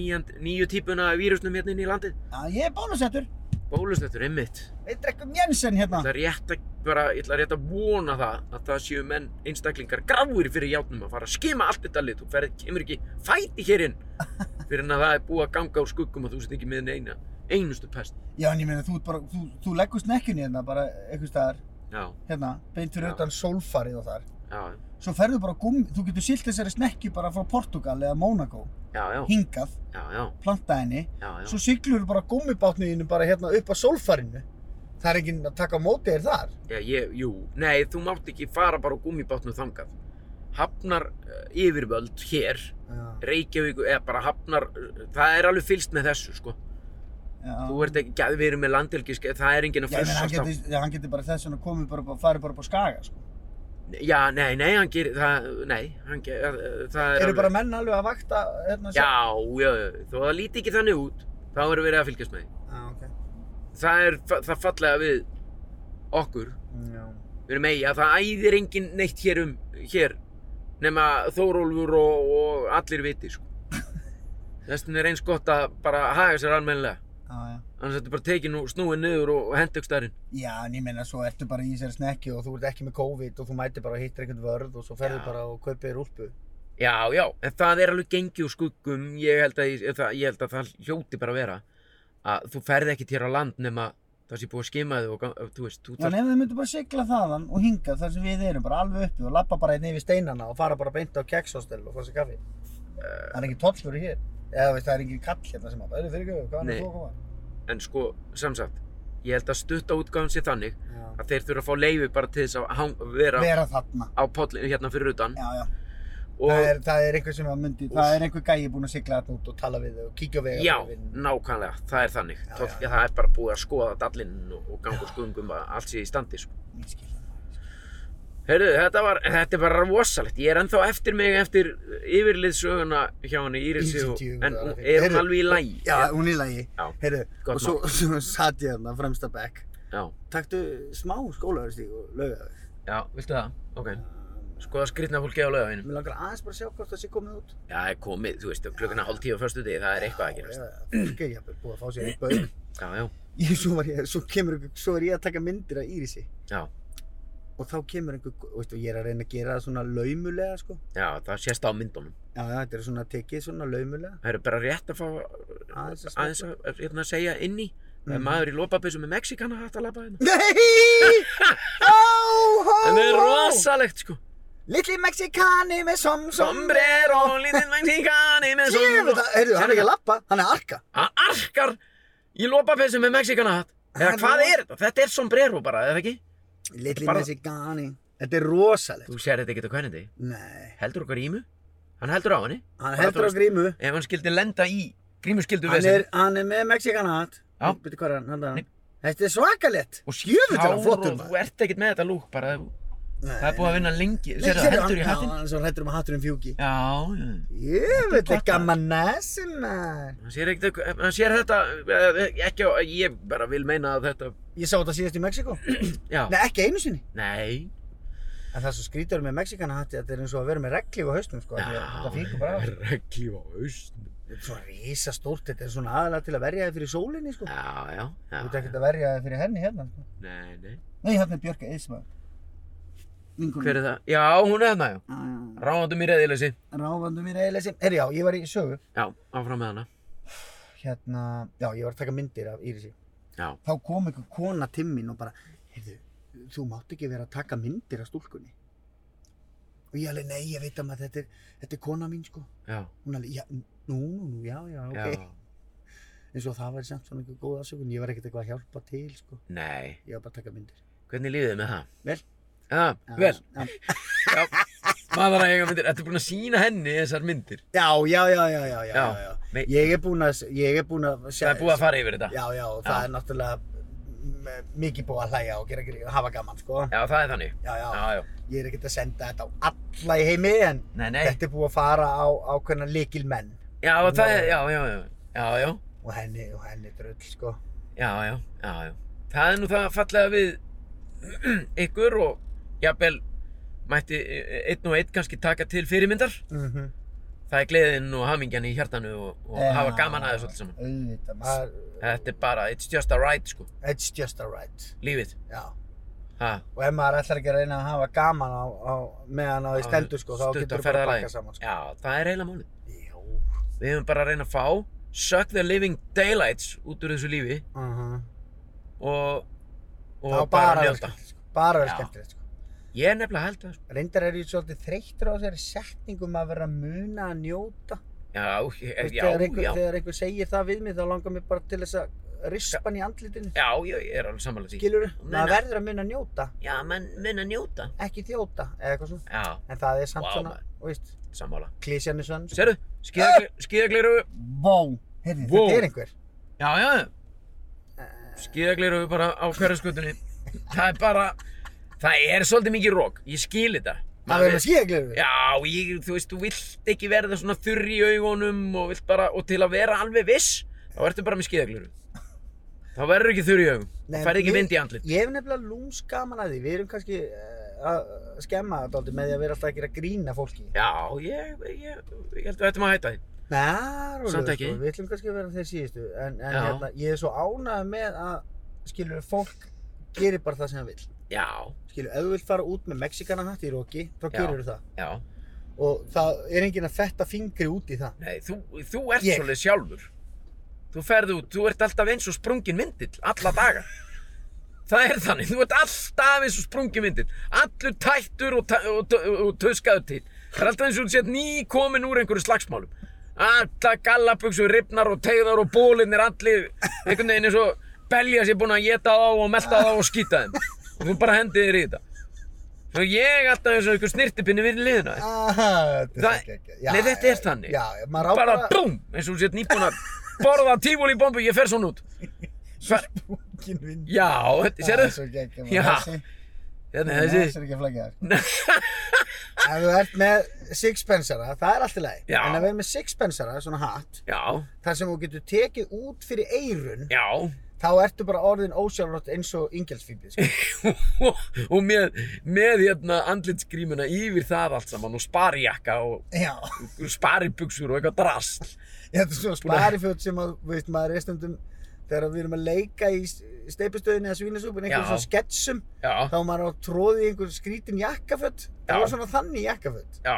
nýju típuna vírusnum hérna inn í landið. Já, ég er bólusettur. Bólusnettur, einmitt. Við drekkum Jensen Ég hérna. ætla rétt að, bara, ég ætla rétt að vona það að það séu menn einstaklingar gráir fyrir játnum að fara að skima allt þetta lit. Þú ferð, kemur ekki fæti hér inn fyrir en að það er búið að ganga úr skuggum og þú sett ekki með eina, einustu pest. Já, en ég meina, þú, bara, þú, þú leggur snekkjunni hérna bara einhvers staðar, Já, hérna, beint fyrir Já. utan sólfarið og þar. já, Svo ferðu bara gummi, þú getur silt þessari snekkju bara frá Portugal eða Monaco, já, já, hingað, já, já, planta henni, já, já. svo siglur bara gummibátniðinu bara hérna upp á sólfarinu. Það er enginn að taka á móti þér þar. Já, ég, jú, nei, þú mátt ekki fara bara á gummibátnum þangað. Hafnar uh, yfirvöld hér, Já. Reykjavík, eða bara hafnar, uh, það er alveg fylst með þessu, sko. Þú ert ekki, við erum með landhelgisk, það er enginn að á. getur, já, hann getur bara þess vegna komið bara, bara, farið bara upp á skaga, sko. Já, nei, nei, hann gerir, það, nei, hann gerir, það er Eru bara menn alveg að vakta, hérna, Já, já, þó það líti ekki þannig út, þá erum við að fylgjast með því. Já, ok. Það er það fallega við okkur, Já. við erum eigi að það æðir enginn neitt hér um, hér, nema Þórólfur og, og allir viti, sko. Þess vegna er eins gott að bara haga sér almennilega. Já, já. Annars ertu bara tekin og snúið niður og, hent ykkur starinn. Já, en ég meina, svo ertu bara í þessari snekju og þú ert ekki með COVID og þú mætir bara og hittir einhvern vörð og svo ferðu bara og kaupir úlpu. Já, já, en það er alveg gengi úr skuggum, ég held að, ég, það, ég held að það hljóti bara að vera að þú ferð ekkert hér á land nema það sé búið að skima þig og, þú veist, þú Já, en ef þið myndu bara sigla þaðan og hinga þar sem við erum, bara alveg uppi og lappa bara einn yfir steinana og fara bara beint á kekshostel og fá sér kaffi. það er engin tollfjöru hér. Eða veist, það er engin kall hérna sem að, auðvitað fyrir ekki, hvað er þú að koma? en sko, samsagt, ég held að stutta útgáðan sé þannig Já. að þeir þurfa að fá leifi bara til þess að vera Vera þarna. á pollinu hérna fyrir utan Já, já. og Það er, það er einhver sem að myndi, það er einhver gæi búinn að sigla þarna út og tala við þau og kíkja á vega. já, nákvæmlega, það er þannig Já, já, það er bara búið að skoða dallinn og, og ganga úr skungum að allt sé í standi sko. Það. Heyrðu, þetta, var, þetta er bara rosalegt. Ég er ennþá eftir mig eftir yfirliðsöguna hjá henni djöfull, en það er hún- er hún alveg í lægi? Já, hún er í lagi. Já, Heyrðu, og svo, svo satt ég þarna fremsta bekk. já, Taktu smá skólaverstík og þau. já, viltu það? Ok. Skoða skrýtna fólki á laugavinum. Mér langar aðeins bara að sjá hvort það sé komið út. Já, er komið, þú veist, klukkuna hálf tíu á förstu degi, það er eitthvað að gerast. Já, já, fólk er jafnvel búið að fá sér eitt baug. Já, já, Ég, svo, ég, svo, kemur, einhver- svo er ég að taka myndir af Írisi. já, Og þá kemur einhver, veist, og ég er að reyna að gera það svona laumulega, sko. já, það sést á myndunum. Já, já, þetta er svona tekið svona laumulega. Það eru bara rétt að fá Aðeins að aðeins að, að, hérna, segja inni. Það er Mhm. maður í lopapeysu með Mexikana hægt að labba hérna. Nei! Ó, hó, En það er hó. rosalegt, sko. Litli Mexikani með som Sombrero, lítið mexikani með Djöfull, það- heyrðu, hann er ekki að lappa, hann er að arka Hann arkar í lopapessu með mexikana hatt Eða hvað er þetta? Þetta er sombrero bara, eða ekki? Litli Bara- Mexikani Þetta er rosalegt. Þú sér þetta ekki á hvernig Nei, Heldur okkar ímu? Hann heldur á henni? Hann heldur á grímu. Ef hann skildi lenda í grímu skildu Hann við er, hann er með Mexikana hatt Já. Býttu hvað hann, hann Nei. hann Þetta er svakalett Og Jöfull er hann maður. Þú ert ekkert með þetta lúk bara Það er búið að vinna lengi. Sérðu sérðu, heldur í hattinn? Já, svo hættur um að hatturinn fjúki. Já, já. Jöfull er gott, gaman næsum maður. Hann sér, ekkert, hann sér þetta eh, ekki á, ég bara vil meina að þetta, Ég sá þetta síðast í Mexiko já, Nei, ekki einu sinni. Nei, En það er svo skrítur með Mexikana hatti Þetta er eins og að vera með reglíf á haustum sko, að Þetta fíkur bara á. Reglíf á er svona rísa stórt Þetta er svona aðalega til að verja þig fyrir sólinni sko. já, já, já, Þú ert ekkert að verja þig fyrir henni hérna sko. nei, nei, Nei, hérna er Björk Eismar hver er það? Já, hún er þarna, já, það? ráðandum í reyðilesi, Ráfandum í reyðleysi Herri já, ég var í sögu. Já, áfram með hana, Hérna, já, ég var að taka myndir af Írisi já, Þá kom einhver kona til mín og bara Heyrðu, þú mátt ekki vera að taka myndir af stúlkunni. Og ég alveg, nei, ég veit að maður, þetta er, þetta er kona mín sko. Já, Hún alveg, já, nú, nú, nú, já, já, ok. Já, eins og það væri samt svona einhver góð afsökun. Ég var ekkert eitthvað að hjálpa til sko. nei, ég var bara að taka myndir. Hvernig líðið með það? Vel. Já, vel, já, maður að eiga myndir, ertu búin að sína henni þessar myndir? já, já, já, já, já, já, Já, nei. ég er búinn að ég er búinn að Það er búið að fara yfir þetta, já, já, það Já. er náttúrulega mikið búið að hlæja og gera grín hafa gaman sko. já, það er þannig, já, já, já, já, ég er ekkert að senda þetta á alla í heimi en nei, nei, þetta er búið að fara á ákveðna líkil menn já, það er, já, já, já, já, já, og henni, og henni drull sko. Já, já, já, já. Það er nú það fallega við ykkur og jafnvel mætti einn og einn kannski taka til fyrirmyndar. mm Það er gleðin og hamingjan í hjartanu og, og hafa gaman að þessu alls saman. auðvitað, maður, Þetta er bara, it's just a ride, sko, it's just a right lífið. já Ha, og ef maður ætlar ekki að reyna að hafa gaman á, á meðan á því stendur sko, þá getur þú bara að bakka saman sko. Já, það er málið. Já. Við höfum bara að reyna að fá suck the living daylights út úr þessu lífi Uh og, og Það var bara njóta. Bara verið Já. skemmtilegt sko. Ég er nefnilega held það, sko. Reyndar er ég svolítið þreyttur á þessari setningum að vera að muna að njóta. Já, Þú ég, veist, já, þegar, einhver, já. þegar einhver segir það við mig þá langar mér bara til þess að rispa hann í andlitinu. Já, já, ég er alveg samanlega því. Skilur Muna. Maður verður að muna að njóta, Já, menn, menn að njóta. ekki þjóta eða eitthvað svona. Já, En það er samt Vá, svona, þú veist, sammála. klísjan er svona. Sérðu, skíðagliru, Vó, heyrði, Vó. þetta er einhver. já, já, skíðagliru bara á hverjaskutunni. Það er bara, það er svolítið mikið rók, ég skil þetta. Það verður að skíða gleru. Já, ég, þú veist, þú vilt ekki verða svona þurr í augunum og vilt bara, og til að vera alveg viss, þá ertu bara með skíðagliru. Þá verður ekki þurr í augum, þá færði ekki vind í andlit. Ég hef nefnilega lúms gaman að því. Við erum kannski eh, að skemma þetta aldrei með því að vera alltaf ekki að grína fólki. Já, ég, ég, ég held að þetta maður hætta því. Nei. Sko, við ætlum kannski að vera þeir síðustu. En, en hérna, ég er svo ánægð með að, skilur, fólk gerir bara það sem það vil. Já, Skilur, ef þú vilt fara út með Mexikana hatt í Roki, þá Já. gerir þú það. já, Og það er enginn að fetta fingri út í það. nei, þú, þú ert Ég. svolítið sjálfur. Þú ferð út, þú ert alltaf eins og sprungin myndill, alla daga. Það er þannig, þú ert alltaf eins og sprungin myndill. Allur tættur og, og, og, og töskaður til. Það er alltaf eins og þú sett ný komin úr einhverju slagsmálum. Alla gallabuxur, ripnar og tegðar og bólinnir allir einhvern veginn eins og belja sér búin að geta þá og melta þá og skýta þeim. Og þú bara hendið þér í þetta. Svo ég alltaf eins og einhver snirtipinni við liðina. Þetta er Það- svo geggjað. nei, þetta er þannig. Já, bara. BOOM eins og þú sett nýbúin að borða tífúli bombu, ég fer svona út Hver, Sprungin vind. já, þetta, Það er sérðu svo geggjað. Já, Þessi, hérna, þessi þessi er ekki það. Ef þú ert með sixpensara, það er allt í lagi. En ef þú ert með sixpensara, svona hatt, já, þar sem þú getur tekið út fyrir eirun, já þá ertu bara orðin ósjálfrátt eins og ingelsfíbið. Sko. og með, með hérna andlitsgrímuna yfir það allt saman og sparijakka og Já. sparibuxur og eitthvað drast Þetta er svona spariföt sem að, veist, maður er stundum þegar við erum að leika í steipustöðinni eða svínasúpun, einhverjum Já. svona sketsum, já, þá maður á tróði í einhver skrítin jakkaföt. Það Já. var svona þannig jakkaföt. já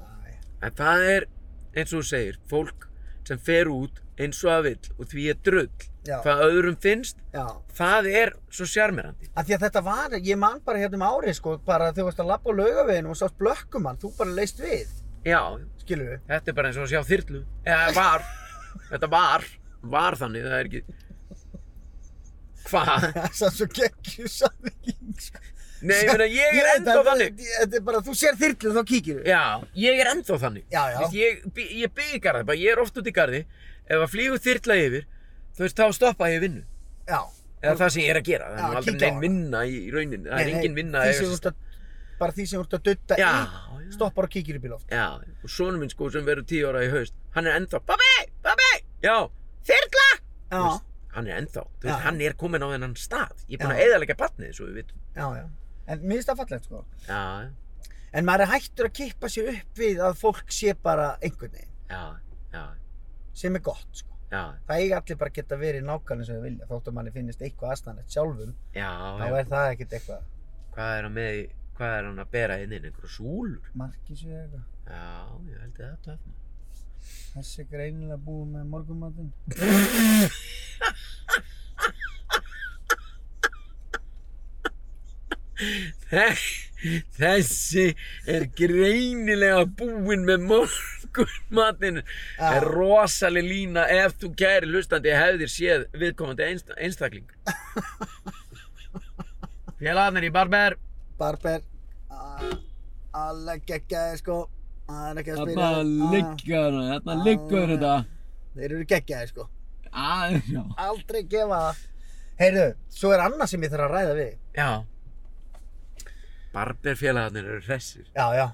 Æ, en það er eins og þú segir fólk sem fer út eins og það vill og því er drull Já. hvað öðrum finnst, Já. það er svo sjarmirandi. Af því að þetta var, ég man bara hérna um árið sko, bara þegar þú varst að labba á laugaveginu og sást blökkumann, þú bara leist við, Já, skilur við? þetta er bara eins og að sjá þyrlu. Eða var, þetta var, var þannig, það er ekki... Hvað? Það er svo geggju samveging, sko. Nei, ég meina, ég er ennþá þannig. Þetta er bara, þú sér þyrlu þá kíkir við. Já, ég er ennþá þannig. Já. Vist, ég, ég byggi garði, bara ég er oft út í garði, ef að flýgu þyrla yfir, þú veist, þá stoppa ég vinnu. Já. Eða það sem ég er að gera, það er aldrei neinn vinna í í rauninni, það er engin vinna að eiga bara því sem þú ert að dutta í, stoppar og kíkir í loft. Já, og sonur minn sko sem verður tíu ára í haust, hann er ennþá, pabbi, pabbi, já, þyrla! Já, veist, hann er ennþá, þú veist, Já. hann er komin á þennan stað, ég er búinn Já. að eðalega barnið, svo við vitum. já, já. En mér finnst það fallegt, sko. Já, En maður er hættur að kippa sér upp við að fólk sé bara einhvern veginn, já, já, sem er gott, sko. Já, Það eiga allir bara að geta verið nákvæmlega sem þau vilja, þótt að manni finnist eitthvað aðstæðanlegt sjálfum, já, þá er það ekkert eitthvað hvað er með, hvað er hann að bera inn inn, einhverju súlur? markísu eða eitthvað. Já, ég held ég það töfna. Þessi er greinilega búið með morgumatinn. Þessi er greinilega búinn með morgunmatinn. Já. Er rosaleg lína ef þú kæri hlustandi hefðir séð viðkomandi einst einstakling. Félagarnir í Barber. Barber, a- alveg geggjaði, sko. Það er ekki að spila. Ah, liggur, þarna Ah. liggur þetta. Þeir eru geggjaði, sko. Aðeins, já. Aldrei gefa það. Heyrðu, svo er annað sem ég þarf að ræða við. Já. Barber félagarnir eru hressir. Já, já.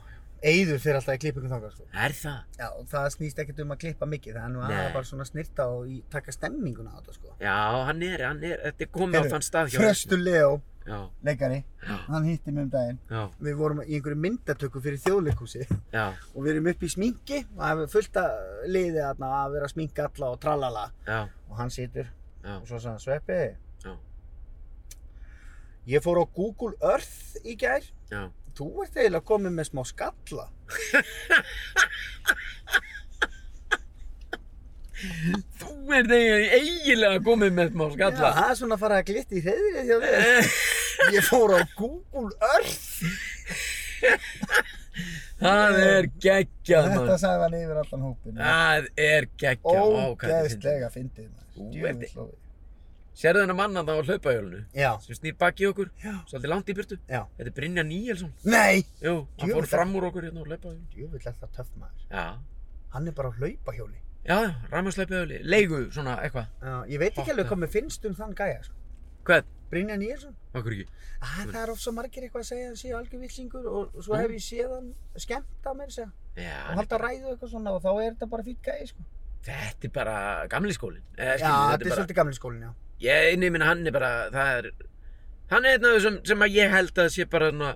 Eyður fyrir alltaf í klippingu þangað, sko. Er það? Já, það snýst ekkert um að klippa mikið, það er nú aðeins bara svona snirta og í, taka stemminguna á þetta, sko. Já, hann er, hann er, þetta er komið á þann stað hjá Þröstur Leo, Já, leikari, já, hann hitti mig um daginn. já, Við vorum í einhverju myndatöku fyrir þjóðleikúsi og við erum upp í sminki og það er fullt að liði að vera að sminka alla og tralala. Já, og hann situr já, og svo sagði hann Sveppi, já, ég fór á Google Earth í gær, já. Þú ert eiginlega komið með smá skalla. Þú er þegar eiginlega komið með smá Já, skalla. það er svona að fara að glitta í hreðrið hjá þér. Ég fór á Google Earth. Það er geggjað, Þetta mann. sagði hann yfir allan hópin. Það er geggjað. Þetta. Ógeðslega fyndið maður. Þú ert- lofið. Sérðu þennan mann að það á hlaupahjólinu? Já, Sem snýr baki okkur, Já. svolítið langt í burtu. já. Þetta er Brynja Níelsson. Nei! Jú, hann Djöfull, fór fram úr okkur hérna á hlaupahjólinu. Djöfull er það töff maður. Já, Hann er bara á hlaupahjóli. já, já, ræmaslaupahjóli. Leigu, svona, eitthvað. Já, ég veit ekki alveg já. hvað mér finnst um þann gæja, sko. Hvern? Brynja Nýjarsson. Okkur ekki. Ah, það er of svo margir eitthvað að segja að hann sé Já, þá þetta bara er bara gamli skólinn. Já, Eh, skilur, þetta er svolítið gamli skólinn, já. Ég, nei, minna, hann er bara, það er, hann er einn af þessum sem að ég held að sé bara, svona,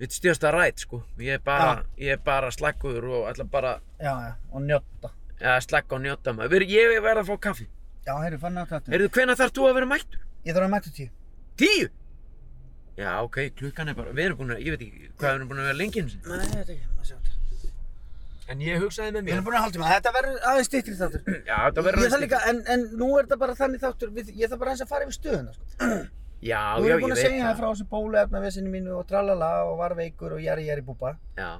við stjórsta rætt, sko. Ég er bara, ég er bara slaggur og ætla bara, Já, já, og njóta. ja, slagga og njóta maður. Ég verð að fá kaffi. Já, heyrðu, fann að þetta. Heyrðu, hvenær þarf þú að vera mættur? Ég þarf að mæta tíu. Tíu? Já, ok, klukkan er bara, við erum búin að, ég veit ekki, hvað við erum búin að vera lengi eins og. Nei, þetta er ekki, maður sjá þetta. En ég hugsaði með Við mér. erum búin að halda í maður, þetta verður aðeins styttri þáttur. Já, þetta verður Ég þarf líka, en, en nú er þetta bara þannig þáttur, við, ég þarf bara aðeins að fara yfir stöðuna, sko. Já, já, erum ég búin að veit segja það frá þessu bóluefnavesinu mínu og tralala og var veikur og jari jari búba. Já,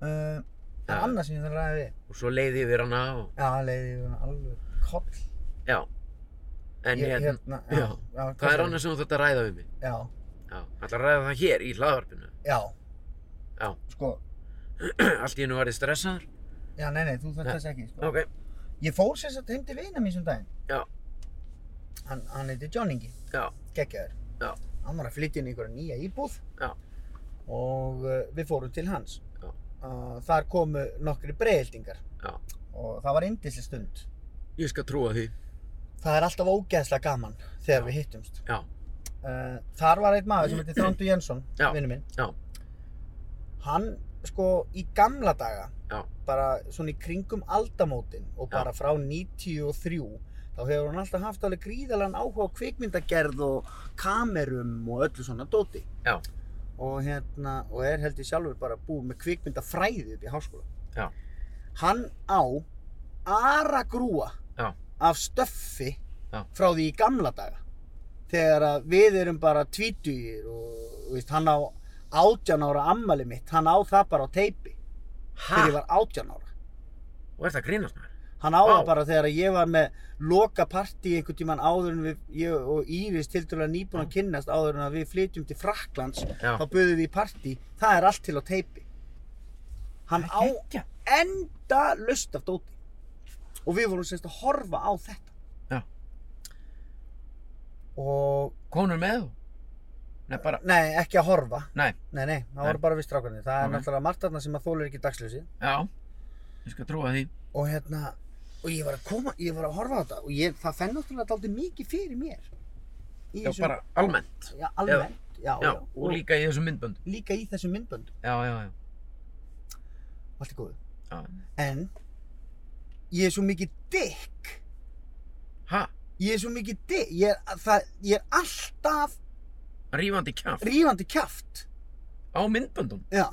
Uh, en Já. annað sem ég þarf að ræða við. og svo leiði yfir hana og, Já, leiði ég alveg koll. já. En Ég- hérna, hérna, já, já, hvað er annað sem þú þurft að ræða við mig? Já, Já, Allt í hennu var ég stressaður. já, nei, nei, þú þarf þess ekki, sko. Ok, Ég fór sagt heim til vina mín sem daginn. Já. Hann, hann heiti John Ingi, já, geggjaður. Já. Hann var að flytja inn í einhverja nýja íbúð. Já. Og uh, við fórum til hans. Já. Uh, þar komu nokkri breiðildingar. Já. Og það var yndislega stund. ég skal trúa því. Það er alltaf ógeðslega gaman þegar Já. við hittumst. Já, Uh, þar var einn maður sem heitir Þrándur Jensson, vinnu minn. já, Hann, sko, í gamla daga, Já. bara svona í kringum aldamótin og Já. bara frá 93, þá hefur hann alltaf haft alveg gríðalega áhuga á kvikmyndagerð og kamerum og öllu svona dóti. Já. Og hérna, og er held ég sjálfur bara búið með kvikmyndafræði upp í háskóla. Já. Hann á aragrúa Já. af stöffi Já. frá því í gamla daga þegar að við erum bara tvítugir og veist, hann á átján ára ammali mitt hann á það bara á teipi. Þegar ég var átján ára. Og er það grínast maður? hann á það bara þegar ég var með loka partí einhvern tímann áður en við ég og Íris tildulega nýbúin að kynnast áður en að við flytjum til Fraklands Já. þá buðum við í partí. Það er allt til á teipi. Hann á enda lust af dóti. Og við vorum semst að horfa á þetta. Já. og Konur með þú? Nei, bara, nei, ekki að horfa nei, nei, nei, það voru bara við strákarnir það er náttúrulega margt þarna sem að þólar ekki dagsljósi já. Ég skal trúa því. og hérna og ég var að koma, ég var að horfa á þetta og ég, það fenn náttúrulega dálítið mikið fyrir mér í Já, bara almennt. já, almennt, já, Já, og líka í þessum myndbönd. líka í þessum myndböndum Já, já, já. allt er góðu já. en ég er svo mikið dick Ha? ég er svo mikið dick ég er, það, ég er alltaf Rífandi kjaft. rífandi kjaft Á myndböndum. já,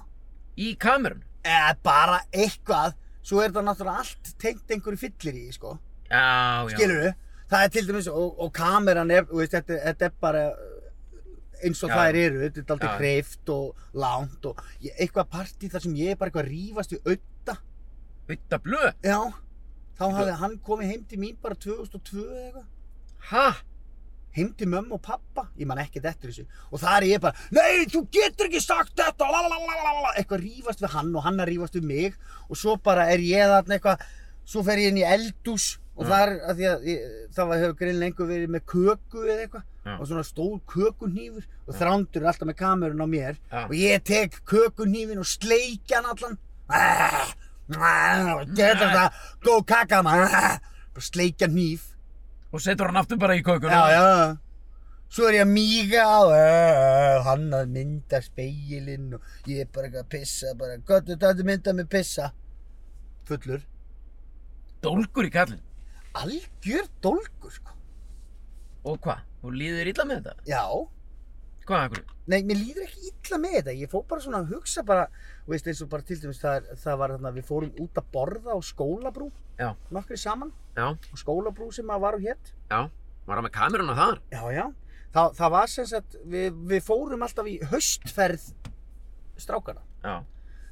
Í kamerun. eða bara eitthvað svo er það náttúrulega allt tengt einhverju fyllir í sko Já, já. skilur það er til dæmis og, og kameran er, þú veist, þetta, þetta er bara eins og Já. þær eru þetta er Já. hreift og langt og eitthvað partí þar sem ég er bara eitthvað að rífast við auða Utta blöð. já, þá hafði hann komið heim til mín bara 2002 eða eitthvað Ha? Heim til mömmu og pappa, ég man ekki eftir þessu. Og það er ég bara, nei þú getur ekki sagt þetta! Lalalala, eitthvað rífast við hann og hann að rífast við mig. Og svo bara er ég þarna eitthvað svo fer ég inn í eldús og Já. það er að að ég, það var- hefur greinlega einhver verið með köku eða eitthvað. Já. og svona stór kökunhnífur. Og Já. þrándur er alltaf með kamerun á mér. Og ég tek kökunhnífin og sleikja hann allan. Ah, ah, Þetta er það, góð kaka maður. Ah, sleikja hníf Og setur hann aftur bara í kökuna. Já, já. Svo er ég að míga á uh, hann að mynda speilin og ég er bara eitthvað að pissa bara, gott þetta að mynda mig pissa fullur Dólgur í kallin. algjör dólgur sko Og hvað? Þú líður illa með þetta? já, Hvað, akkur? nei, mér líður ekki illa með þetta. Ég fór bara svona að hugsa bara veist eins og bara til dæmis það, það var þarna við fórum út að borða á skólabrú. Já. nokkri saman. Já, á skólabrú sem að var á hér já. Var hann með kameruna þar? já, já, það, það var sem sagt við, við fórum alltaf í haustferð strákana Já,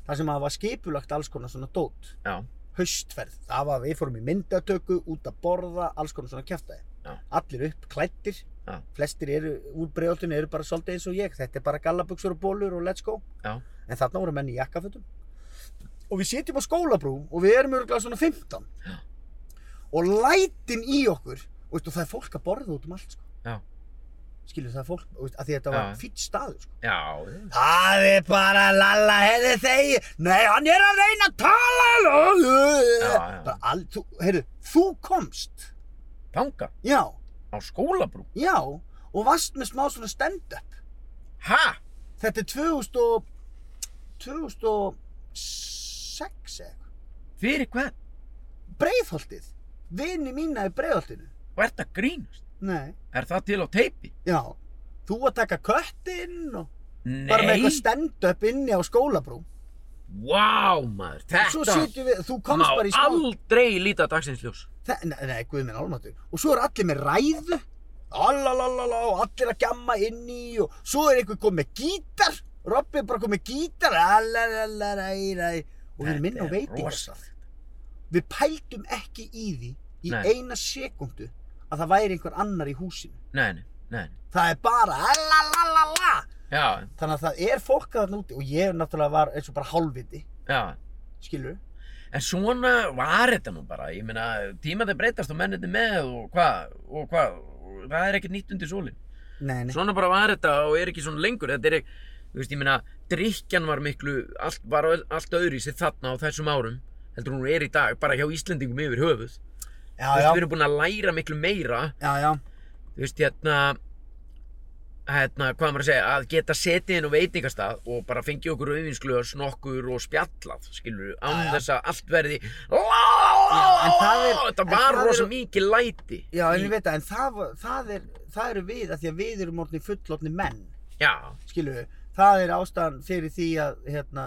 þar sem að var skipulagt alls konar svona dót. Já, haustferð, það var við fórum í myndatöku út að borða, alls konar svona kjaftaði Já. allir upp, klættir Já. flestir eru úr bregðoltinu eru bara svolítið eins og ég, þetta er bara gallabuxur og bólur og let's go, já. en þarna voru menn í jakkafötum og við sitjum á skólabrú og við erum örgulega svona 15 Já. og lætin í okkur og, veist, og það er fólk að borða út um allt sko. Já. skilur það er fólk, og veist, að því þetta var fýtt staður sko. Já, Það er bara lalla hefði þegi Nei, hann er að reyna að tala Já, já. Bara al, þú, heyrðu, þú komst þanga Já, á skólabrú. já Og varst með smá svona stand-up Ha? Þetta er 2000 og 2006 eða eitthvað Fyrir hvern? Breiðholtið Vini mína í breiðholtinu Og ert að grínast? Nei, Er það til á teipi? já Þú að taka köttinn og Nei. bara með eitthvað stand-up inni á skólabrú Vá, maður. Svo Þetta við, þú má komst bara í smá aldrei líta dagsins ljós. Þe nei, nei, guð minn álmatur. Og svo er allir með ræðu, allalalala, og allir að gjamma inn í, og svo er einhver komið gítar, Robbi er bara komið gítar, allalalalala, og við erum inn á Þetta er veitingastað. Við pældum ekki í því í Nei. eina sekundu að það væri einhver annar í húsinu. Nei, nei, nei. Það er bara allalalala. Já, Þannig að það er fólk að þarna úti og ég náttúrulega var eins og bara hálfviti, já. skilur? En svona var þetta nú bara. Ég meina, tímaði breytast og menniti með og hvað, og hvað. Það er ekkert nýtt undir sólinn. Nei, nei. Svona bara var þetta og er ekki svona lengur. Þetta er, þú veist, ég meina, drikkjan var miklu, allt, var allt öðru í sig þarna á þessum árum. Heldur hún er í dag, bara hjá Íslendingum yfir höfuð. Já, Þú veist, já, við erum búin að læra miklu meira. já, já, Þú veist, hérna, hérna, hvað maður að segja, að geta setið inn á veitingastað og bara fengið okkur auðvinsglöðs nokkur og spjallað, skilur við, án þess að allt verði er- Þetta var rosa mikið læti Já, en ég veit það, en það, það, er, það eru við að því að við erum orðin fullotni menn, Já, skilur við. Það er ástæðan fyrir því að, hérna,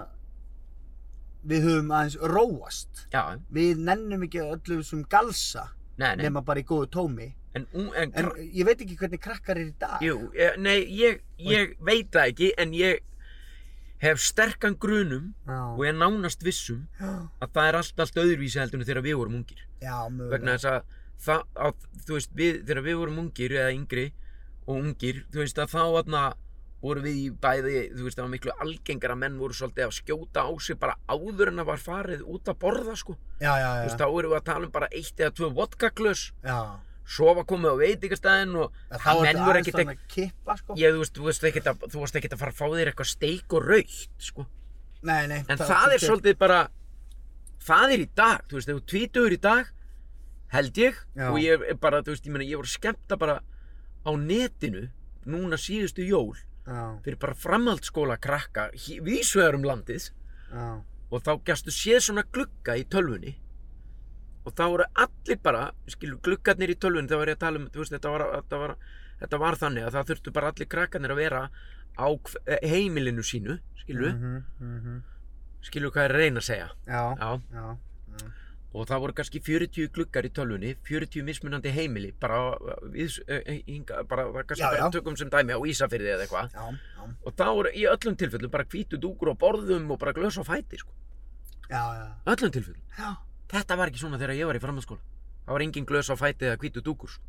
við höfum aðeins róast. já, Við nennum ekki öllu sem galsa, nei, nei, nema bara í góðu tómi. En, en, En ég veit ekki hvernig krakkar er í dag. jú, eh, nei, ég, ég veit það ekki, en ég hef sterkan grunum Já. og ég nánast vissum að það er allt, allt öðruvísi heldur en þegar við vorum ungir. já mögulega. Vegna þess að, það, að þú veist, við, þegar við vorum ungir eða yngri og ungir, þú veist, að þá aðna voru við í bæði, þú veist, það var miklu algengar að menn voru svolítið að skjóta á sig bara áður en að var farið út að borða, sko. Já, já, Þú já. veist, þá erum við að tala um bara eitt eða tvö vodkaglös, Já. Svo var komið á veitingastæðin og það menn voru ekkert þannig að kippa, sko. Ég, þú veist, þú veist ekkert að, þú varst ekkert að fara að fá þér eitthvað steik og raukt, sko. Nei, nei. En það, er svolítið bara, það er í dag, þú veist, ef þú tvítugur í dag, held ég, Já. og ég bara, þú veist, ég meina, ég voru skemmta bara á netinu, núna síðustu jól, Já, fyrir bara framhaldsskóla krakka, vísvegar um landið, já. og þá gæstu séð svona glugga í tölvunni, og þá voru allir bara, skilur, gluggarnir í tölvunni, þá var ég að tala um, þú veist, þetta var, þetta var, þetta var þannig að það þurftu bara allir krakkarnir að vera á eh, heimilinu sínu, skilur, Mhm, mhm. skilur hvað ég er reyna að segja. Já, Já, já. og það voru kannski 40 gluggar í tölvunni, 40 mismunandi heimili, bara, við, eh, hinga, bara kannski Já, bara já. tökum sem dæmi á Ísafirði eða eitthvað. Já, já. Og það voru í öllum tilfellum bara hvítu dúkur á borðum og bara glös á fæti, sko. Já, já. Öllum tilfellum. Já. Þetta var ekki svona þegar ég var í framhaldsskóla. Það var engin glös á fæti eða hvítu dúkur, sko.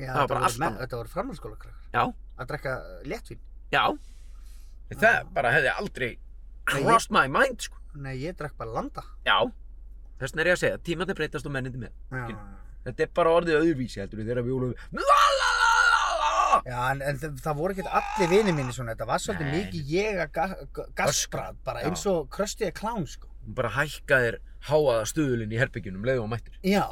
Já, Það var bara allt annað. Þetta voru framhaldsskóla krakkar. Já, Að drekka léttvín. já. Það bara hefði aldrei crossed my mind, sko. Nei, ég drekk bara landa. Já. Þess vegna er ég að segja, tímandi breytast og mennindi með. Já. Þetta er bara orðið öðruvísi, heldur við, þegar við vorum... Já, en, en það, það voru ekki allir vinið mínir svona, þetta var svolítið mikið ég að ga, ga, gasprað, bara eins og kröstiði klán, sko. Bara hækkaðir háaða stuðulinn í herbyggjunum, leiðum og mættir. Já,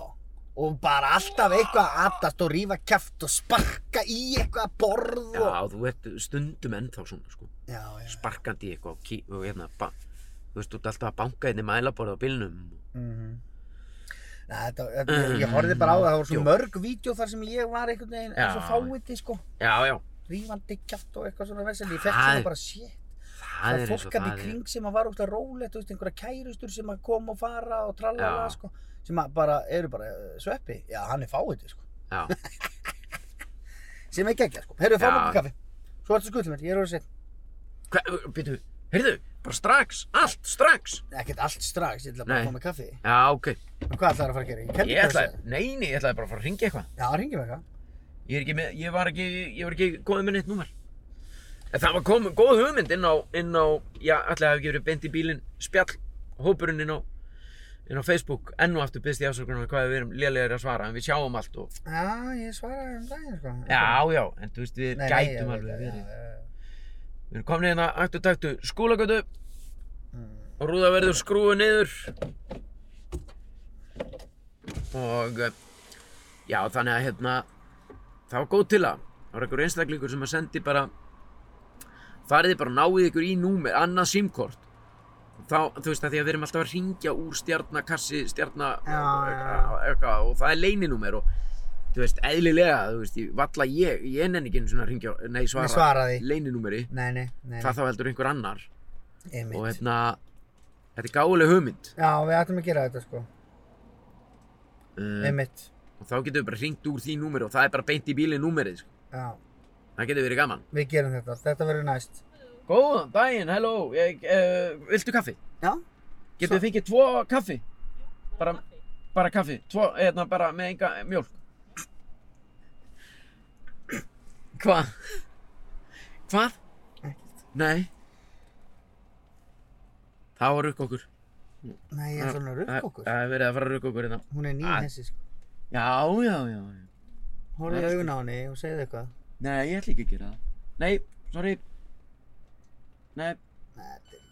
og bara alltaf eitthvað að aðast og rífa kæft og sparka í eitthvað borð Já, og... þú ert stundum ennþá svona, sko. Já, já. Sparkandi í eitthvað og, ký, og hérna, ba, þú veist, þú ert alltaf að banka einni mælaborð á bílnum. Mm Nei, þetta, þetta, ég, horfði bara á það, það voru svo Jú. mörg vídeo þar sem ég var einhvern veginn eins og Já. fáiði, sko. Já, já, Rífandi kæft og eitthvað svona vesel, ég fekk svona bara shit. Það Það er fólk að í það kring sem að var út að rólegt, þú veist, einhverja kærustur sem að koma og fara og trallala, Já. sko, sem að bara, eru bara uh, sveppi, já, hann er fáiði, sko, sem er geggja, sko, heyrðu, fáum Já. okkur kaffi, svo ertu skuldið mér, ég er orðið hvað, býtu, heyrðu, bara strax, allt, strax. ekkert allt strax, ég ætla bara að fá mig kaffi, Já, ok. hvað ætlaður að fara að gera, ég ætlaði, nei, nei, ég ætlaði bara að fara að ringja eitthvað. já, ringjum eitthvað, Ég ekki með, ég var ekki, ég var ekki komið með neitt númer. En það var komið góð hugmynd inn á, inn á, já, að hafa ekki verið beint í bílinn spjall, hópurinn inn á, inn á Facebook, enn og aftur byrst ég afsökunar hvað við erum lélegir að svara, en við sjáum allt og, já, ég svaraði um daginn, sko, já, já, en þú veist, við Nei, nei, gætum veit alveg verið. Við erum komin hérna, aktu taktu, skúlagötu, Mm. og rúða verður skrúið niður. Og, eh, já, þannig að, hérna, það var góð til að, það var einhver einstaklingur sem að sendi bara, fariði bara náið ykkur í númer, annað símkort. Þá, þú veist, að því að við erum alltaf að ringja úr stjarnakassi, stjarna, Já, eitthvað, og það er leyninúmer og, þú veist, eðlilega, þú veist, ég, valla ég, ég nenni ekki einu svona að ringja, nei, svara, Nei, svaraði. leyninúmeri, Nei, nei, nei, hvað þá heldur einhver annar einmitt. og hérna, þetta er gáðuleg hugmynd Já, við ættum að gera þetta, sko, uh, einmitt, og þá getum við bara ringt úr því númeri og það er bara beint í bílinn númerið, sko. já, það getur verið gaman. við gerum þetta, þetta verður næst. Góðan daginn, hello, ég, uh, viltu kaffi? Já, Getum við fengið tvo kaffi? Bara, bara kaffi, tvo, hérna bara með enga mjólk. Hvað? Hvað? ekkert. Nei. Það var rukk okkur. Nei, ég hún að rukka okkur. Það er verið að fara rukka okkur hérna. Hún er ný Að- þessi, sko. Já, já, já. í Nei, augun á henni og segðu eitthvað. Nei, ég ætla ekki að gera það. Nei, sorry. Nei,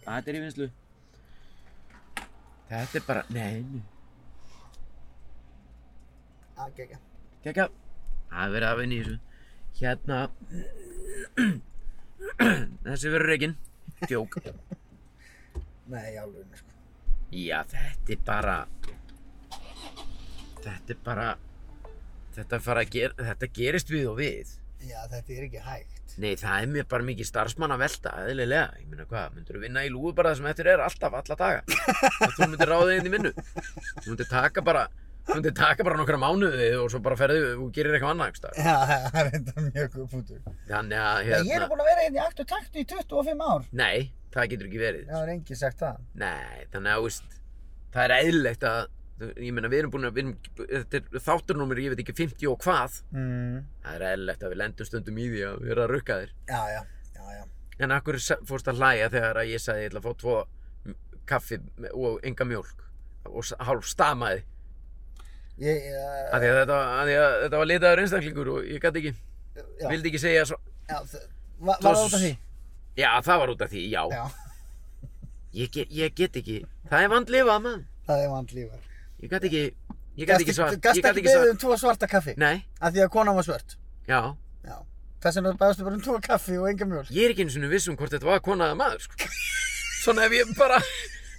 þetta er er í vinslu. Þetta er bara, nei, nei. Að gegja. Kekja. Það er verið að vinna í þessu. Hérna. Þessi verður reygin. Djók. Nei, alveg, sko. Já, þetta er bara. Þetta er bara. Þetta, ger, þetta gerist við og við. Já, þetta er ekki hægt. Nei, það er mér bara mikið starfsmann að velta, eðlilega. Ég meina hvað, myndur þú vinna í lúgu bara það sem eftir er alltaf, alla daga. Og þú myndir ráða þig inn í vinnu. Þú myndir taka bara Þú myndir taka bara nokkra mánuði og svo bara ferðu og gerir eitthvað annað staðar. Já, það er enda mjög góð punktur. Þannig að Ég er hérna búin að vera hérna í aktu taktu í 25 ár. Nei, það getur ekki verið Já, það er að, að, ég meina, við erum búin að, við erum, þetta er þátturnúmer, ég veit ekki, 50 og hvað. Mm. Það er eðlilegt að við lendum stundum í því að vera að rukka þér. Já, já, já, já. En akkur fórst að hlæja þegar að ég sagði ég ætla að fá tvo kaffi og enga mjólk og hálf stamaði. Ég, uh, því að þetta, að að þetta var litaður einstaklingur og ég gæti ekki, já, vildi ekki segja svo. já, var, var það út af því? Já, það var út af því, já. Já, Ég, ég get ekki, það er vandlifað, mann. það er vandlífar. Ég gæti ekki, ég gæti ekki svart. Ég gat ekki beðið um tvo svarta kaffi? Nei, Af því að konan var svört? já. Já. Þess vegna baðastu bara um tvo kaffi og enga mjólk? Ég er ekki einu svona viss um hvort þetta var kona eða maður, sko. Svona ef ég bara,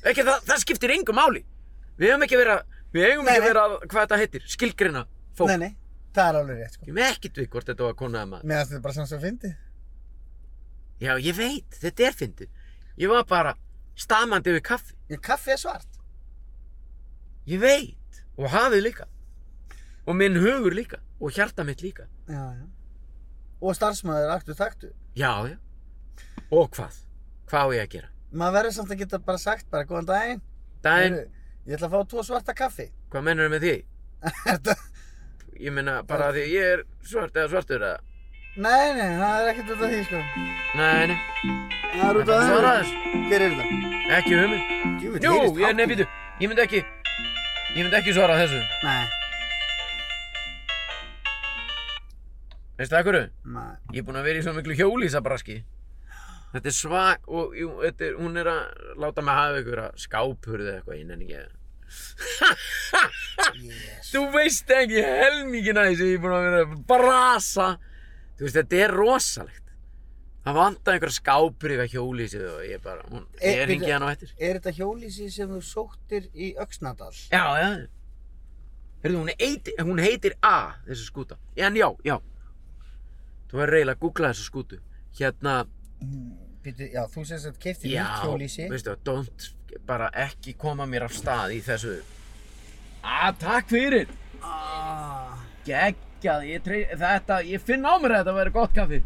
ekki það, það skiptir engu máli. Við hefum ekki verið að, við hefum ekki verið að, hvað þetta heitir, skilgrina fólk. Nei, nei, það er alveg rétt, sko. Ég með ekkert við hvort þetta var kona eða maður. Finnst þetta bara svona svo fyndið. Já, ég veit, þetta er fyndið. Ég var bara stamandi við kaffi. Ég kaffi er svart. Ég veit, og hafið líka. Og minn hugur líka, og hjarta mitt líka. Já, já. Og starfsmæður aktu taktu. Já, já. Og hvað? Hvað á ég að gera? Maður verður samt að geta bara sagt bara góðan daginn. Heyrðu, Ég ætla að fá tvo svarta kaffi. hvað mennur með því? Ég meina bara því ég er svart eða svartur eða... nei, nei, það er ekkert út af því, sko. Nei, nei, Það er út af því. Hver er þetta? ekki hugmynd. Djúvill, Jú, ég, í- býtu, ég myndi ekki, ég myndi ekki svara þessu. Nei, Veistu það hverju? nei. Ég er búinn að vera í svo miklu hjólísabraski. Þetta er svak og jú, þetta er, hún er að láta mig hafa ykkur að skápurðu eitthvað, ég nenni ekki að... Yes. Þú veist ekki helmingin að þessu ég er búinn að vera að brasa. Þú veist, þetta er rosalegt. Það vantar einhverja skápur yfir hjólísið og ég bara, hún, Eh, bíddu. ringi hann á eftir. Er þetta hjólísi sem þú sóttir í Öxnadal? Já, já. Heyrðu, hún, heitir, hún heitir A, þessi skúta. En já, já. Þú verður eiginlega að googla þessa skútu. Hérna, Býtu, já, þú sem sagt kefti já, nýtt hjólísi. veistu, don't bara ekki koma mér af stað í þessu. Ah, takk fyrir. Ah, Geggjað, ég trey, þetta, ég finn á mér að þetta verður gott kaffi.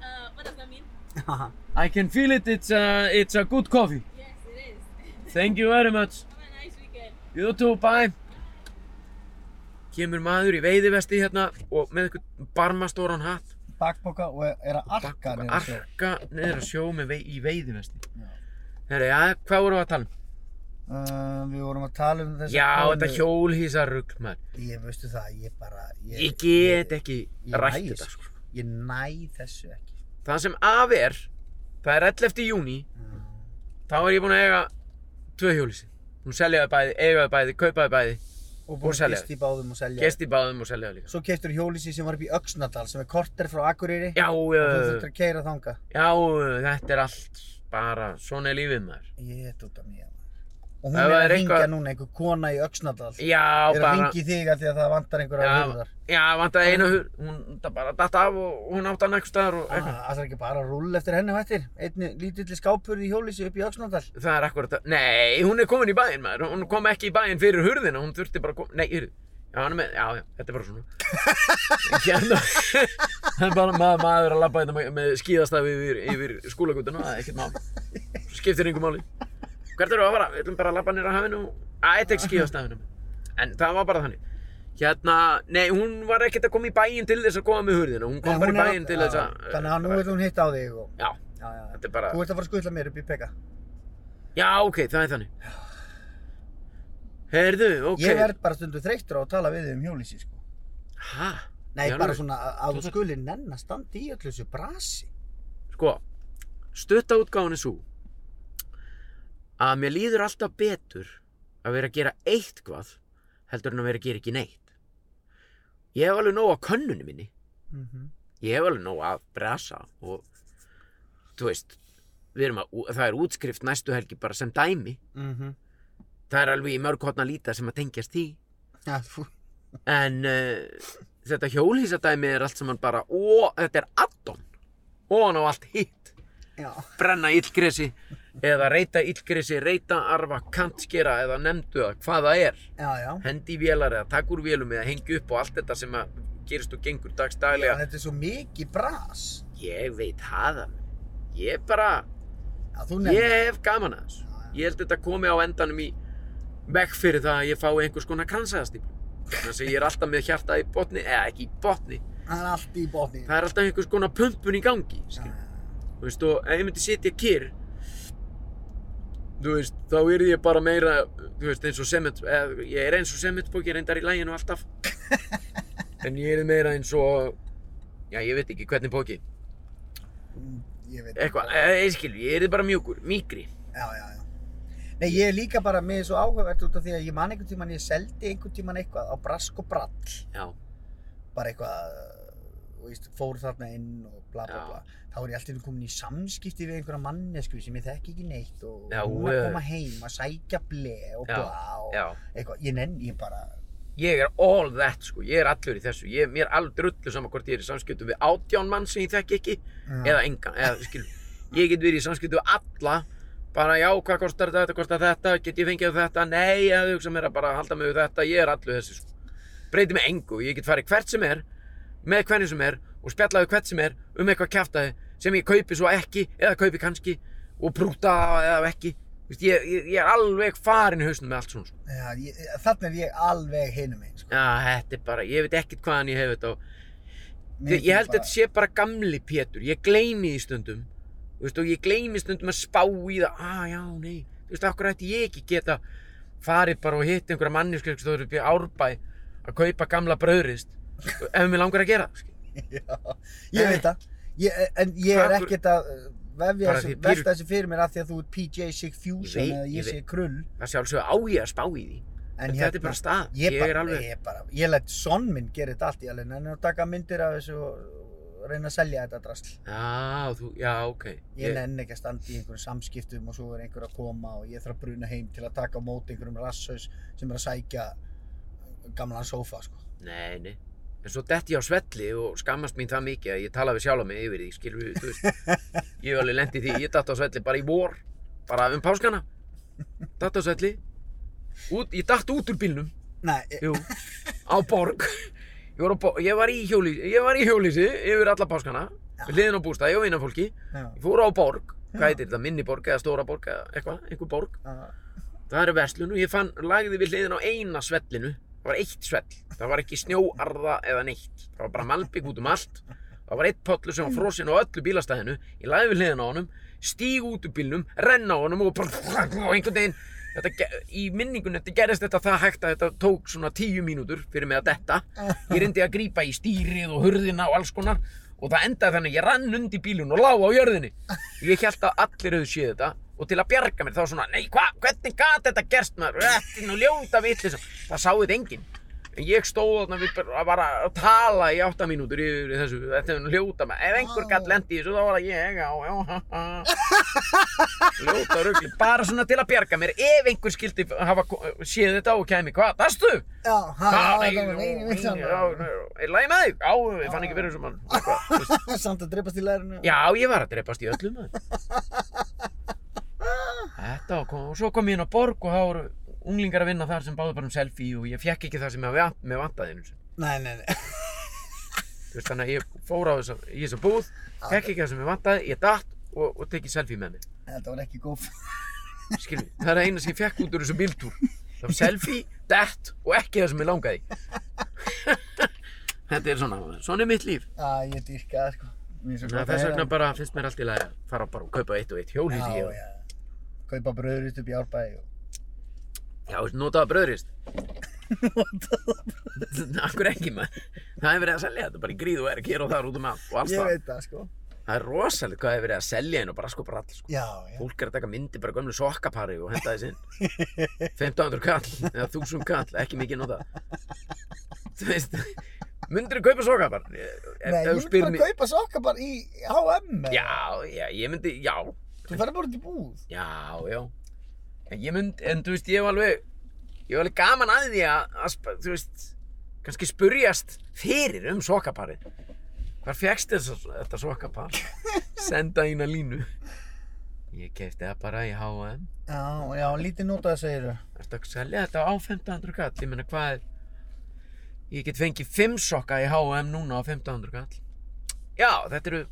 Uh, what does that mean? I can feel it, it's a, it's a good coffee. Yes, it is. Thank you very much. Have a nice weekend. You too, bye. Kemur maður í veiðivesti hérna og með eitthvað barmastóran hatt. Bakboka og er að arka niður sjó. arka niður að sjó með vei, í veiðivesti. Já. Herra, já, hvað vorum við að tala um? Uh, við vorum að tala um þessa Já, konu. þetta hjólhísarugl, maður. Ég veistu það, ég bara... Ég get ekki ég rætt næ þetta, þessu. sko. Ég næ þessu ekki. Það sem af er, það er 11. júni, Mm. þá er ég búinn að eiga tvö hjólísi. Hún seljaði bæði, eigaði bæði, kaupaði bæði, Og búin að í báðum og selja. gest í báðum og seljaði líka. Svo keftur hjólísi sem var upp í Öxnadal sem er korter frá Akureyri. Já, Og þú þurftur að keira þanga. já, þetta er allt bara, svona er lífið maður. Ég er út af mér. Og hún er að ringja eitthvað- núna, einhver kona í Öxnadal. Já, er að bara, ringi þig að því að það vantar einhverja hurðar. já, vantaði eina hur, hún bara datt af og hún átti hann eitthvað staðar og eitthvað. Það er ekki bara að rúlla eftir henni hættir. Einni lítilli skápur í hjólísi upp í Öxnadal. Það er akkurat það, nei, hún er komin í bæinn maður, hún kom ekki í bæinn fyrir hurðina, hún þurfti bara að koma, nei, hurð, já, hann er með, já, já, þetta er bara svona. hérna, það er bara maður, maður að labba hérna með, með skíðastafi yfir, yfir skólagutuna, það er ekkert mál, skiptir yngur máli. Hvert eru að fara? Við ætlum bara að labba nýra hafinu að, er ekki skíðastafinu. En það var bara þannig. Hérna, nei, hún var ekkert að koma í bæinn til þess að koma með hurðina, hún kom Nei, bara í er bæinn til þess að... Þannig að nú vil hún hitta á þig og... Já, Já, já. þetta er bara, Þú ert að fara að skutla mér upp í peka. já, ok, það er þannig. Heyrðu, ok. Ég verð bara stundu þreyttur á að tala við þig um hjólísi, sko. Hæ? Nei, Já, bara svona að Þú þú þarft- skuli nenn að standa í öllu þessu brasi. Sko, stutta útgáfan er svo að mér líður alltaf betur að vera að gera eitthvað heldur en að vera að gera ekki neitt. Ég hef alveg nóg á könnunni minni. Mm Ég hef alveg nóg að brasa og þú veist, að, það er útskrift næstu helgi bara sem dæmi. -hmm. Það er alveg í mörg hotna líta sem að tengjast því. Þú... En uh, þetta hjólhísadæmi er allt saman bara, ó, þetta er addon. Og hann á allt hitt. Já. brenna illgresi eða reyta illgresi, reyta, arfa, kantskera eða nefndu það, hvað það er. Já, hendi í vélar eða takk úr vélum eða hengi upp og allt þetta sem að gerist og gengur Já, dagstaglega þetta er svo mikið bras. ég veit það ég bara, ég hef gaman að þessu. Ég held þetta komi á endanum í vekk fyrir það að ég fái einhvers konar kransaðastíflu þannig að ég er alltaf með hjarta í botni eða ekki í botni, Það er allt í botni. það er alltaf einhvers konar pumpun í gangi já, Þú veist, og ef ég myndi sitja kyrr þú veist, þá er ég bara meira þú veist, eins og sement eða, ég er eins og sementbóki, reyndar í læginu alltaf. En ég er meira eins og já, ég veit ekki hvernig bóki Mm, Ég veit eitthvað, eða, ég skil, ég er bara mjúkur, mýkri. Já, já, já. Nei, ég er líka bara með svo áhugavert út af því að ég man einhvern tíman, ég seldi einhvern tíman eitthvað á brask og brall. já, Bara eitthvað, veist, fór þarna inn og bla bla bla. Þá er ég alltaf komin í samskipti við einhverja mannesku sem ég þekki ekki neitt og Já, hún er að koma heim að sækja ble og Já, bla og já. eitthvað. Ég nenn, ég bara, ég er all that, sko, ég er allur í þessu. Ég, mér er alveg drullu saman hvort ég er í samskiptum við átján mann sem ég þekki ekki eða enga, eða skil ég get verið í samskiptum við alla bara já, hvað kostar þetta, kostar þetta? Get ég fengið þetta, nei, ég hugsa mér að bara halda mig við þetta, ég er allur þessu sko. breyti mig engu, ég get farið hvert sem er með hvernig sem er og spjallaði hvert sem er um eitthvað kjaftaði sem ég kaupi svo ekki, eða kaupi kannski og brúta eða ekki. Vist, ég, ég, ég er alveg farin í hausnum með allt svona sko. já, ég, þannig er ég alveg hinum einn, sko. er bara, ég veit ekkert hvaðan ég hef þetta Ég, held að þetta sé bara gamli Pétur, ég gleymi því stundum þú veist, og ég gleymi stundum að spá í það. Ah, já, nei, þú veist, okkur ætti ég ekki geta farið bara og hitt einhverja sem stóður upp í árbæ að kaupa gamla brauðrist ef mér langar að gera. Já, ég veit það. Ég, en ég er ekkert að uh, vefja þessu, velta þessu fyrir mér af því að þú ert PJ Sig Fusion eða ég sé krull. það sjálfsög á ég að spá í því En þetta er bara stað, Ég, ég, er alveg ég, ég let son minn gera þetta allt í alveg, en að taka myndir af þessu og reyna að selja þetta drasl. já, þú, já, ok Ég nenn ekki að standa í einhverjum samskiptum og svo er einhver að koma og ég þarf að bruna heim til að taka á móti einhverjum rasshaus sem er að sækja gamlan sófa, sko. nei, nei en svo detti ég á svelli og skammast mín það mikið að ég tala við sjálf mig yfir því, skilur við, þú veist. Ég hef alveg lent í því, ég datt á svelli bara í vor bara um páskana. Datt á svelli út, ég datt út úr bílnum. Jú, á borg. Ég var, á, ég var í hjólísi, ég var í hjólísi yfir alla páskana við hliðin á bústað, ég og vinna fólki ég fór á borg, hvað heitir þetta, minni borg eða stóra borg eða eitthvað, einhver borg. Það er verslun og ég fann, lagði við hliðin á eina svellinu það var eitt svell, það var ekki snjóarða eða neitt, það var bara malbygg út um allt. Það var eitt pollur sem var frosinn á öllu bílastæðinu, ég lagði við hliðin á honum stíg út úr bílnum, renna á honum og bara einhvern veginn. Þetta, í minningunni gerist þetta það hægt að þetta tók svona tíu mínútur fyrir mig að detta. Ég reyndi að grípa í stýrið og hurðina og alls konar og það endaði þannig að ég rann undir bílun og lá á jörðinni. Ég held að allir hefðu séð þetta og til að bjarga mér þá var svona nei hva, hvernig gat þetta gerst maður er nú ljóta vitlis það sá þetta enginn en ég stóð þarna við bara að tala í átta mínútur yfir þessu þetta er ljóta maður ef einhver gatt lendi í þessu þá var það ég já, já, ha, ha. ljóta rugli bara svona til að bjarga mér ef einhver skildi hafa séð þetta og kæmi hvað, dastu? já, það var einu vitt saman. er lagi með þig? Já, ég fann ekki Eitthvað, þú veist. Samt að dreipast í lærinu. Já, ég var að dreipast í öllum. Þetta og svo kom ég inn á borg og það voru unglingar að vinna þar sem báðu bara um selfie og ég fekk ekki það sem ég með vantaði. Nei, nei, nei. Þú veist, þannig að ég fór á þessa, í þessa búð, fekk ekki það sem ég vantaði, ég datt og, og tekið selfie með mér. Þetta var ekki góð. Skilvi, það er eina sem ég fekk út úr þessu bíltúr. Það var selfie, datt og ekki það sem ég langaði. Þetta er svona, svona er mitt líf. Já, ég dýrka það, sko. Er að þess vegna bara finnst mér allt í lagi að fara bara og kaupa eitt og eitt já. Kaupa bröðrist upp í árbæði og... Já, notaða bröðrist. Akkur ekki maður. Það er verið að selja þetta bara í gríð og er hér og þar út um allt og alls Ég það. veit það, sko. Það er rosalega hvað er verið að selja inn og bara sko bara all sko. Já, já. Fólk er að taka myndi bara gömlu sokkapari og henda þess inn. 1500 kall eða 1000 kall, ekki mikið notað. Þú veist, myndir þú kaupa sokkapar? Nei, ég myndi bara kaupa sokka bara í H&M. Já, já, ég myndi, já, Þú ferð bara út í búð. Já, já. En ég mynd, en þú veist, ég hef alveg, ég hef alveg gaman að því að, að þú veist, kannski spurjast fyrir um sokkaparið. Hvar fegst þetta sokkapar? Senda eina línu. Ég kefti það bara í H&M. Já, já, lítið notað segir þau. Ertu að selja þetta á 1500 kall? Ég meina hvað er... Ég get fengið 5 sokka í H&M núna á 1500 kall. Já, þetta eru...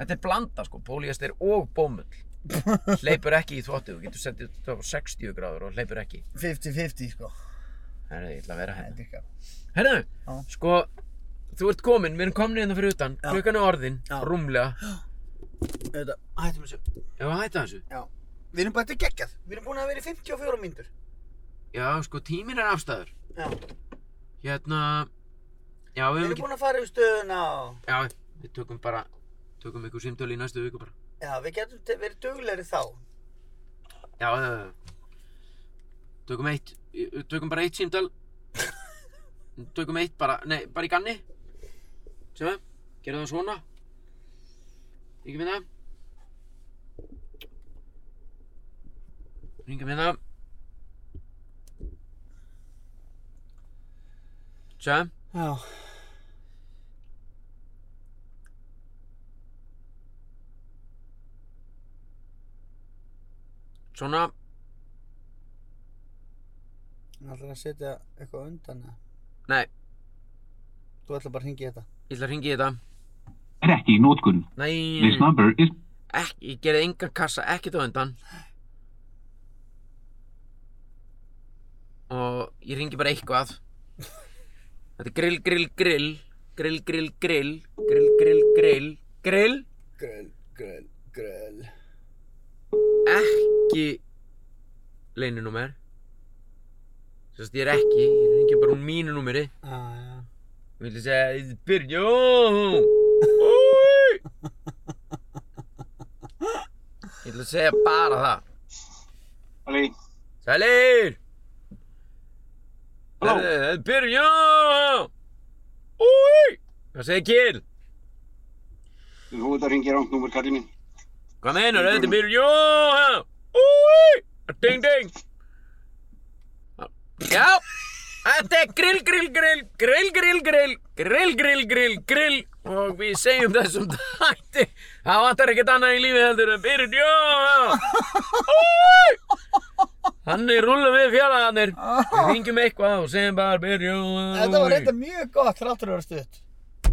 Þetta er blanda sko, póliester og bómull. Hleypur ekki í þvottu, þú getur sendið þetta á 60 gráður og hleypur ekki. 50-50 sko. Herðu, ég ætla að vera hérna. Er Já. sko, þú ert komin, við erum komin hérna fyrir utan, klukkan er orðin, Já. rúmlega. Þetta, hættum þessu. Já, hætta þessu. Já. Við erum bara þetta geggjað. Við erum búin að vera í 54 mínútur. Já, sko, tíminn er afstæður. Já. Hérna, já, við Við erum ekki... búin að fara yfir stöðuna og... Já, við tökum bara, tökum ykkur símtölu í næstu viku bara. Já, við getum verið duglegri þá. Já, já, já. Tökum eitt, tökum bara eitt símtal. tökum eitt bara, nei, bara í ganni. Sjáðu, gerum það svona. Það. Ringum við það. Sjáðu, Já. Svona, Það ætlar að setja eitthvað undan eða? nei, Þú ætlar bara að hringi þetta. ég ætla að ringi í þetta. er ekki í nótkun. Nei, This number is ekki, ég gerði engan kassa, ekkert á undan og ég ringi bara eitthvað þetta er grill, grill, grill grill, grill, grill grill, grill, grill grill, Gröl, gröl, gröl. ekki ekki leinunúmer Sérst ég er ekki, ég ringi bara um mínu númeri. Ah, ja. Ég vil segja, þetta er Byrjó Ég vil segja bara það. Sæli Sælir! Þetta er Byrjó Hvað segir Kjell? Þú ert að ringja rámt númer kallið mín Hvað meinar, þetta er Byrjó Úi! Ding ding! Já! Þetta er grill, grill, grill, grill, grill, grill, grill, grill, grill, grill og við segjum þessum þætti það vantar ekkert annað í lífi heldur en Byrjón! Úi! Þannig rúlum við fjarlagarnir Við ringjum eitthvað og segjum bara Byrjón Þetta var reynda mjög gott þráttur að vera stutt.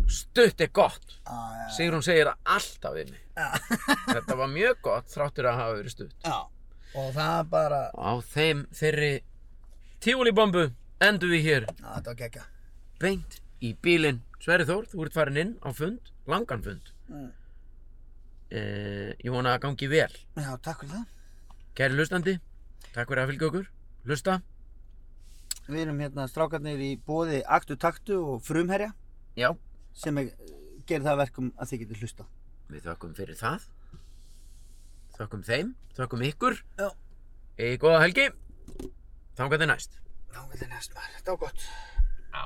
Stutt er gott Já, já. Sigrún segir það alltaf við mig Já. Þetta var mjög gott þráttur að hafa verið stutt Já. Og það bara, Á þeim þeirri tífúli bombu endum við hér já, þetta var geggja. beint í bílinn Sverri Þór, þú ert farin inn á fund langan fund Mm. eh, Ég vona að gangi vel Já, takk fyrir það. Kæri hlustandi, takk fyrir að fylgja okkur Hlusta, Við erum hérna strákarnir í bóði Aktu Taktu og Frumherja já, sem er, gerir það að verkum að þið getur hlusta. Við þökkum fyrir það Þökkum þeim, þökkum ykkur Já. Í góða helgi Þangar til næst þetta er næst maður. Var gott. Já,